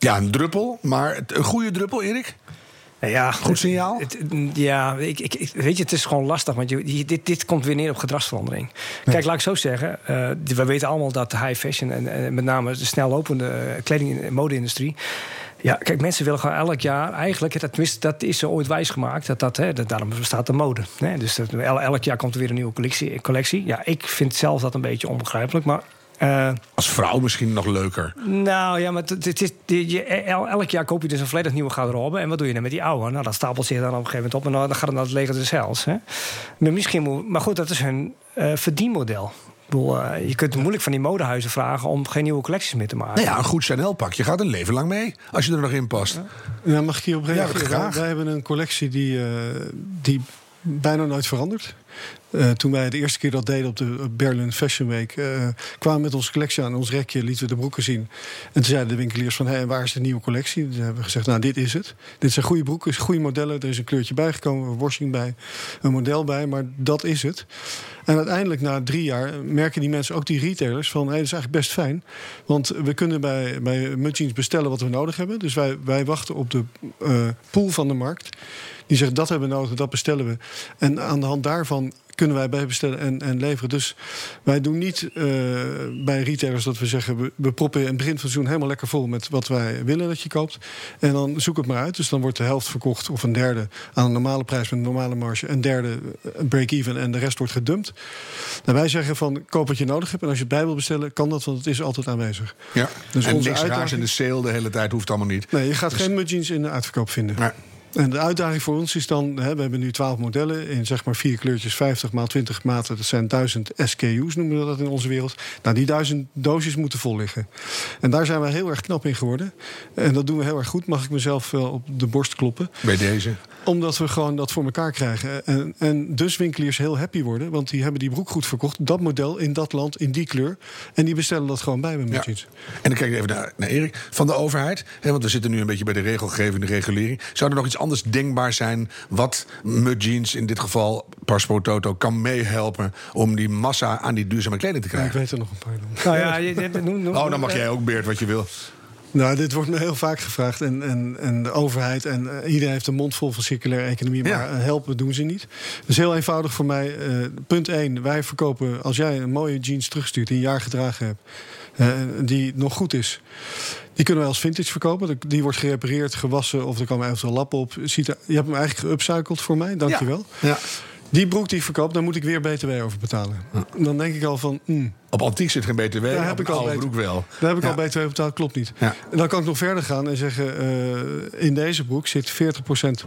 Ja, een druppel, maar een goede druppel, Erik? Nou Ja, Goed signaal? Het- ja, ik, ik, weet je, het is gewoon lastig. Want je, dit, dit komt weer neer op gedragsverandering. Kijk, laat ik zo zeggen. eh, we weten allemaal dat de high fashion en, en met name de snellopende kleding- en mode-industrie. Ja, kijk, mensen willen gewoon elk jaar eigenlijk, dat, dat is ze ooit wijsgemaakt, dat dat, hè, dat daarom bestaat de mode. Hè? Dus dat, el- elk jaar komt er weer een nieuwe collectie, collectie. Ja, ik vind zelf dat een beetje onbegrijpelijk, maar. Eh, Als vrouw misschien nog leuker. nou ja, maar het, is, je, el- elk jaar koop je dus een volledig nieuwe garderobe. En wat doe je dan met die oude? Nou, dat stapelt zich dan op een gegeven moment op. En dan, gaat het naar het leger heils. Hè? Maar, misschien moet, maar goed, dat is hun eh, verdienmodel. Ik bedoel, eh, je kunt moeilijk van die modehuizen vragen om geen nieuwe collecties meer te maken. Nou ja, een goed Chanel-pakje gaat een leven lang mee. Als je er nog in past. Ja, mag ik hierop reageren? graag. Wij hebben een collectie die, eh, die bijna nooit verandert. Eh, toen wij de eerste keer dat deden op de Berlin Fashion Week... eh, kwamen met onze collectie aan ons rekje, lieten we de broeken zien. En toen zeiden de winkeliers van, hé, waar is de nieuwe collectie? Toen hebben we gezegd, nou, dit is het. Dit zijn goede broeken, goede modellen. Er is een kleurtje bijgekomen, een washing bij, een model bij. Maar dat is het. En uiteindelijk, na drie jaar, merken die mensen, ook die retailers... van, hé, dat is eigenlijk best fijn. Want we kunnen bij, bij bestellen wat we nodig hebben. Dus wij, wij wachten op de eh, pool van de markt. Die zegt, dat hebben we nodig, dat bestellen we. En aan de hand daarvan kunnen wij bij bestellen en, en leveren. Dus wij doen niet eh, bij retailers dat we zeggen... We, we proppen in het begin van het seizoen helemaal lekker vol... met wat wij willen dat je koopt. En dan zoek het maar uit. Dus dan wordt de helft verkocht of een derde... aan een normale prijs met een normale marge. Een derde eh, break-even en de rest wordt gedumpt. Nou, wij zeggen van koop wat je nodig hebt. En als je het bij wil bestellen, kan dat, want het is altijd aanwezig. Ja. Dus en onze niks uitdaging- in de sale de hele tijd hoeft allemaal niet. Nee, je gaat geen mudjeans in de uitverkoop vinden. Nee. En de uitdaging voor ons is dan, hè, we hebben nu 12 modellen in zeg maar vier kleurtjes, 50 maal 20 maten. Dat zijn 1000 SKU's, noemen we dat in onze wereld. Nou, die 1000 doosjes moeten vol liggen. En daar zijn we heel erg knap in geworden. En dat doen we heel erg goed, mag ik mezelf wel op de borst kloppen. Bij deze. Omdat we gewoon dat voor elkaar krijgen. En, en dus winkeliers heel happy worden, want die hebben die broek goed verkocht. Dat model in dat land, in die kleur. En die bestellen dat gewoon bij Ja. Mudjeans. En dan kijk ik even naar, naar Erik. Van de overheid, hè, want we zitten nu een beetje bij de regelgeving, de regulering. Zou er nog iets anders denkbaar zijn wat Mudjeans, in dit geval Paspo Toto, kan meehelpen om die massa aan die duurzame kleding te Ja, ik krijgen? weet er nog een paar dan. Nou ja, je, je- noem- noem- Oh, dan mag jij ook, Beert, wat je wil. Nou, dit wordt me heel vaak gevraagd. En, en, en de overheid en eh, iedereen heeft een mond vol van circulaire economie. Maar Ja. eh, helpen doen ze niet. Dus heel eenvoudig voor mij. eh, punt 1. Wij verkopen, als jij een mooie jeans terugstuurt die een jaar gedragen hebt. die nog goed is. Die kunnen wij als vintage verkopen. Die wordt gerepareerd, gewassen of er komen eventueel lappen op. Je hebt hem eigenlijk geupcycled voor mij, dankjewel. Ja. Die broek die ik verkoop, daar moet ik weer BTW over betalen. Dan denk ik al van, hmm, Op antiek zit geen BTW, Daar op heb ik al oude broek wel. daar heb ik al BTW betaald, klopt niet. Ja. En dan kan ik nog verder gaan en zeggen... eh, in deze broek zit 40%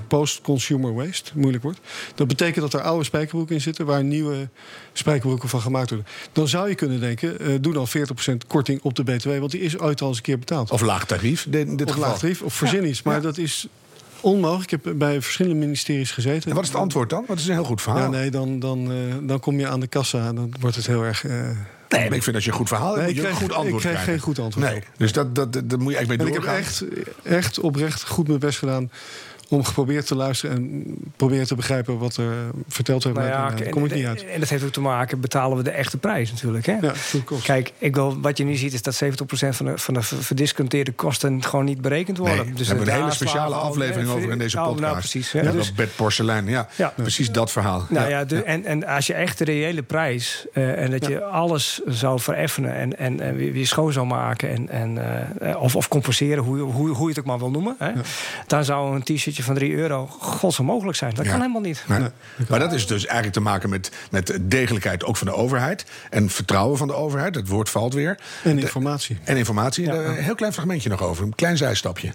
post-consumer waste. Moeilijk wordt. Dat betekent dat er oude spijkerbroeken in zitten... waar nieuwe spijkerbroeken van gemaakt worden. Dan zou je kunnen denken, eh, doe dan 40% korting op de BTW... want die is ooit al eens een keer betaald. Of laag tarief, in dit Of geval. laag tarief, of verzin iets. Maar dat is onmogelijk. Ik heb bij verschillende ministeries gezeten. En wat is het antwoord dan? Wat is een heel goed verhaal. Ja, nee, dan, dan, eh, dan kom je aan de kassa en dan wordt het heel erg... eh, Nee, maar ik vind dat je een goed verhaal hebt, Nee, ik ook een goed antwoord ik krijgen. geen goed antwoord Nee, dus dat, dat, dat, moet je echt mee ik heb echt, echt oprecht goed mijn best gedaan om geprobeerd te luisteren en proberen te begrijpen wat er verteld werd. Nou maar ja, daar en, kom ik niet uit. en dat heeft ook te maken, betalen we de echte prijs natuurlijk. Hè? Ja. Kijk, ik wil, wat je nu ziet is dat 70% van de, van de verdisconteerde kosten gewoon niet berekend worden. Nee, daar hebben we een hele speciale aflevering over in deze Nou, podcast. Nou, precies. Hè? Ja, Dus- dat bed porselein, ja. Ja. Precies dat verhaal. Nou ja, de, En, en als je echt de reële prijs eh, en dat je alles zou vereffenen en, en, en weer, weer schoon zou maken en, en, eh, of, of compenseren, hoe, hoe, hoe je het ook maar wil noemen, hè, dan zou een t-shirtje van 3 euro godsonmogelijk zijn. Dat Ja. kan helemaal niet. Nee. Maar dat is dus eigenlijk te maken met, met degelijkheid ook van de overheid. En vertrouwen van de overheid. Het woord valt weer. En De- informatie. en informatie. Een heel klein fragmentje nog over. Een klein zijstapje.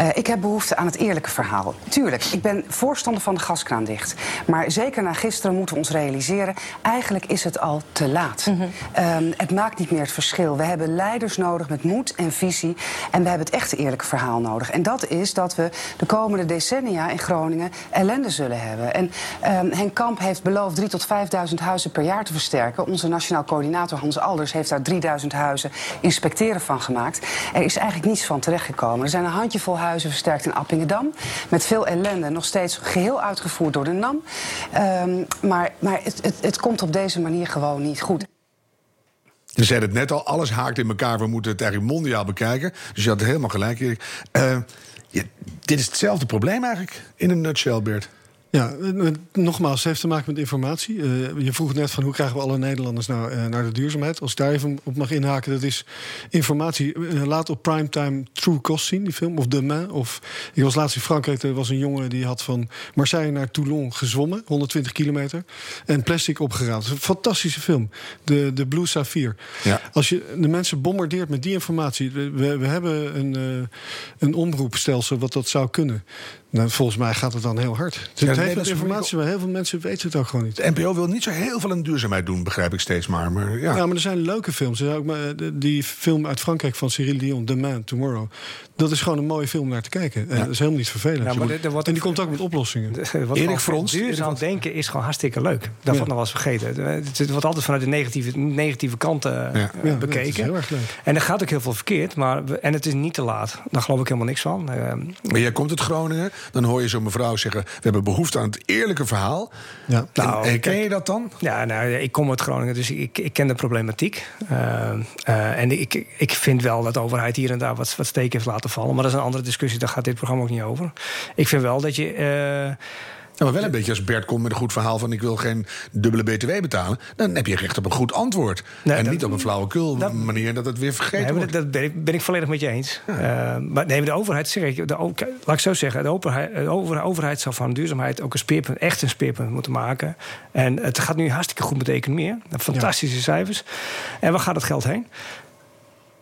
Uh, ik heb behoefte aan het eerlijke verhaal. Tuurlijk, ik ben voorstander van de gaskraan dicht. Maar zeker na gisteren moeten we ons realiseren... eigenlijk is het al te laat. Mm -hmm. het maakt niet meer het verschil. We hebben leiders nodig met moed en visie. En we hebben het echte eerlijke verhaal nodig. En dat is dat we de komende decennia in Groningen ellende zullen hebben. En um, Henk Kamp heeft beloofd 3.000 tot 5.000 huizen per jaar te versterken. Onze nationaal coördinator Hans Alders heeft daar 3000 huizen inspecteren van gemaakt. Er is eigenlijk niets van terechtgekomen. Er zijn een handjevol huizen versterkt in Appingedam. Met veel ellende. Nog steeds geheel uitgevoerd door de NAM. Um, maar maar het, het, het komt op deze manier gewoon niet goed. Je zei het net al, alles haakt in elkaar. We moeten het eigenlijk mondiaal bekijken. Dus je had helemaal gelijk, Erik. Ja, dit is hetzelfde probleem eigenlijk, in een nutshell, Bert. Ja, nogmaals, het heeft te maken met informatie. Uh, je vroeg net van hoe krijgen we alle Nederlanders nou uh, naar de duurzaamheid. Als ik daar even op mag inhaken, dat is informatie. Uh, laat op primetime True Cost zien, die film. Of Demain. Of, ik was laatst in Frankrijk, er was een jongen die had van Marseille naar Toulon gezwommen. 120 kilometer. En plastic opgeraapt. Een fantastische film. De, de Blue Sapphire. Ja. Als je de mensen bombardeert met die informatie. We, we hebben een, een omroepstelsel wat dat zou kunnen. Nou, volgens mij gaat het dan heel hard. Het ja, heeft informatie, maar heel veel mensen weten het ook gewoon niet. De NPO wil niet zo heel veel aan duurzaamheid doen, begrijp ik steeds maar. maar ja. ja, maar er zijn leuke films. Ook maar die film uit Frankrijk van Cyril Dion, The Man, Tomorrow. Dat is gewoon een mooie film om naar te kijken. Ja. Dat is helemaal niet vervelend. Ja, maar wordt en die komt ook met oplossingen. Erik Frans. Duurzaam denken is gewoon hartstikke leuk. Dat ja. nog wel eens vergeten. Het wordt altijd vanuit de negatieve, negatieve kant uh, ja. bekeken. heel erg leuk. En er gaat ook heel veel verkeerd. Maar, en het is niet te laat. Daar geloof ik helemaal niks van. Uh, maar jij komt uit Groningen. Dan hoor je zo'n mevrouw zeggen... we hebben behoefte aan het eerlijke verhaal. Ja. Nou, en, ken je dat dan? Ja, nou, ik kom uit Groningen, dus ik, ik ken de problematiek. Uh, uh, en ik, ik vind wel dat de overheid hier en daar wat, wat steek heeft laten vallen. Maar dat is een andere discussie, daar gaat dit programma ook niet over. Ik vind wel dat je... Uh, ja, maar wel een beetje als Bert komt met een goed verhaal van ik wil geen dubbele BTW betalen. Dan heb je recht op een goed antwoord. Nee, en dat, niet op een flauwekul dat, manier dat het weer vergeten nee, wordt. Dat ben ik, ben ik volledig met je eens. Ja. Uh, maar nee, de overheid, zeg ik, de, laat ik zo zeggen, de overheid, de overheid zou van duurzaamheid ook een speerpunt, echt een speerpunt moeten maken. En het gaat nu hartstikke goed met de economie. Fantastische ja. cijfers. En waar gaat het geld heen?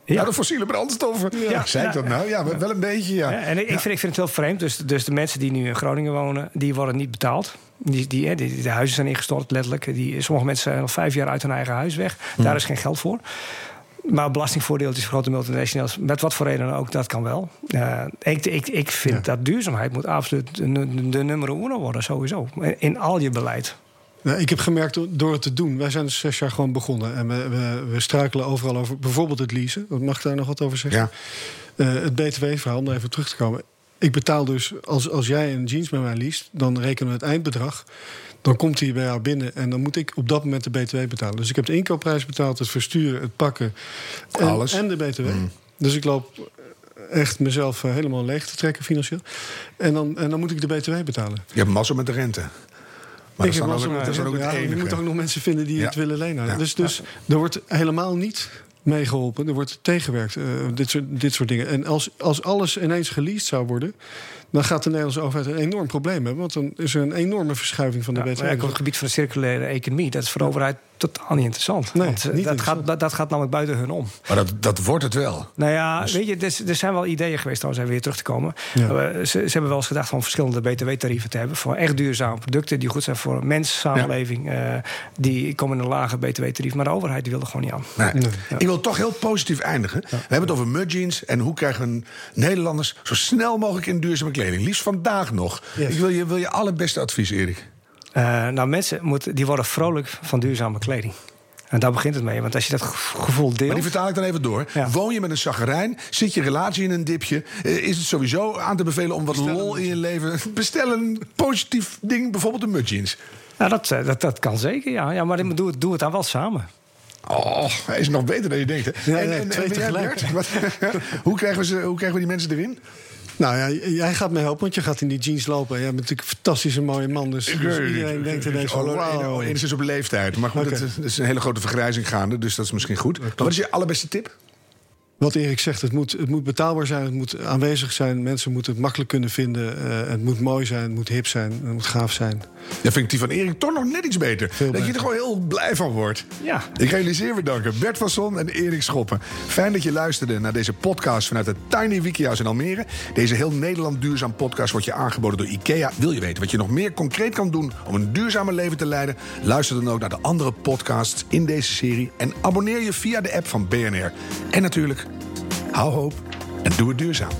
Ja, de fossiele brandstoffen. Ja, zei ik dat nou? Ja, wel een beetje, ja. en ik, vind, ik vind het heel vreemd. Dus, dus de mensen die nu in Groningen wonen, die worden niet betaald. Die, die, die, de huizen zijn ingestort, letterlijk. Die, sommige mensen zijn al vijf jaar uit hun eigen huis weg. Daar is geen geld voor. Maar belastingvoordeeltjes voor grote multinationals, met wat voor reden ook, dat kan wel. Uh, ik, ik, ik vind dat duurzaamheid moet absoluut de, de, de nummer uno worden, sowieso. In al je beleid. Nou, ik heb gemerkt door het te doen. Wij zijn dus zes jaar gewoon begonnen. En we, we, we struikelen overal over. Bijvoorbeeld het leasen. Mag ik daar nog wat over zeggen? Ja. Uh, het BTW-verhaal, om even terug te komen. Ik betaal dus, als, als jij een jeans bij mij leest, dan rekenen we het eindbedrag. Dan komt hij bij jou binnen en dan moet ik op dat moment de BTW betalen. Dus ik heb de inkoopprijs betaald, het versturen, het pakken en, Alles. en de BTW. Mm. Dus ik loop echt mezelf eh, helemaal leeg te trekken financieel. En dan, en dan moet ik de BTW betalen. Je hebt massa met de rente. Maar ik ook, dat is ook het ja, Je moet ook nog mensen vinden die ja. het willen lenen. Ja. Dus, dus er wordt helemaal niet meegeholpen. Er wordt tegengewerkt, uh, dit, soort, dit soort dingen. En als, als alles ineens geleased zou worden... dan gaat de Nederlandse overheid een enorm probleem hebben. Want dan is er een enorme verschuiving van de ja, BTW. op het gebied van de circulaire economie... dat is voor de overheid totaal niet interessant. Nee, want, niet dat, Gaat, dat, dat, gaat namelijk buiten hun om. Maar dat, dat wordt het wel. Nou ja, dus... weet je, er, er, zijn wel ideeën geweest, trouwens, even weer terug te komen. Ja. Ze, ze, hebben wel eens gedacht van verschillende btw-tarieven te hebben... voor echt duurzame producten die goed zijn voor mens, samenleving. Ja. Uh, die komen in een lage btw-tarief. Maar de overheid die wil er gewoon niet aan. Nee. Nee. Ik wil toch heel positief eindigen. We hebben het over mudjeans en hoe krijgen we Nederlanders... zo snel mogelijk in duurzame kleding. Liefst vandaag nog. Yes. Ik wil je, wil je allerbeste advies, Erik. Uh, nou, mensen moeten, die worden vrolijk van duurzame kleding. En daar begint het mee. Want als je dat gevoel deelt. Maar die vertaal ik dan even door. Ja. Woon je met een zagerijn? Zit je relatie in een dipje? Uh, is het sowieso aan te bevelen om wat Bestellen lol in je leven. Bestel een positief ding, bijvoorbeeld een mudjeans. Ja, dat, dat, dat kan zeker, ja. ja maar doe het, doe het dan wel samen. Oh, hij is nog beter dan je denkt. Hè? Ja, en, en, twee en, tegelijk. hoe, krijgen we ze, hoe krijgen we die mensen erin? Nou ja, jij gaat me helpen, want je gaat in die jeans lopen. Jij bent natuurlijk een fantastische mooie man. Dus, dus iedereen denkt ineens van, wow. Enigszins op leeftijd. Maar goed, okay. het, is een hele grote vergrijzing gaande. Dus dat is misschien goed. Maar wat is je allerbeste tip? Wat Erik zegt, het moet, het moet betaalbaar zijn, het moet aanwezig zijn. Mensen moeten het makkelijk kunnen vinden. Uh, het moet mooi zijn, het moet hip zijn, het moet gaaf zijn. Ja, vind ik die van Erik toch nog net iets beter. Veel dat je er gewoon heel blij van wordt. Ja. Ik ga jullie zeer bedanken. Bert van Son en Erik Schoppen. Fijn dat je luisterde naar deze podcast vanuit het Tiny Wikihuis in Almere. Deze heel Nederland duurzaam podcast wordt je aangeboden door IKEA. Wil je weten wat je nog meer concreet kan doen om een duurzamer leven te leiden? Luister dan ook naar de andere podcasts in deze serie. En abonneer je via de app van BNR. En natuurlijk, hou hoop en doe het duurzaam.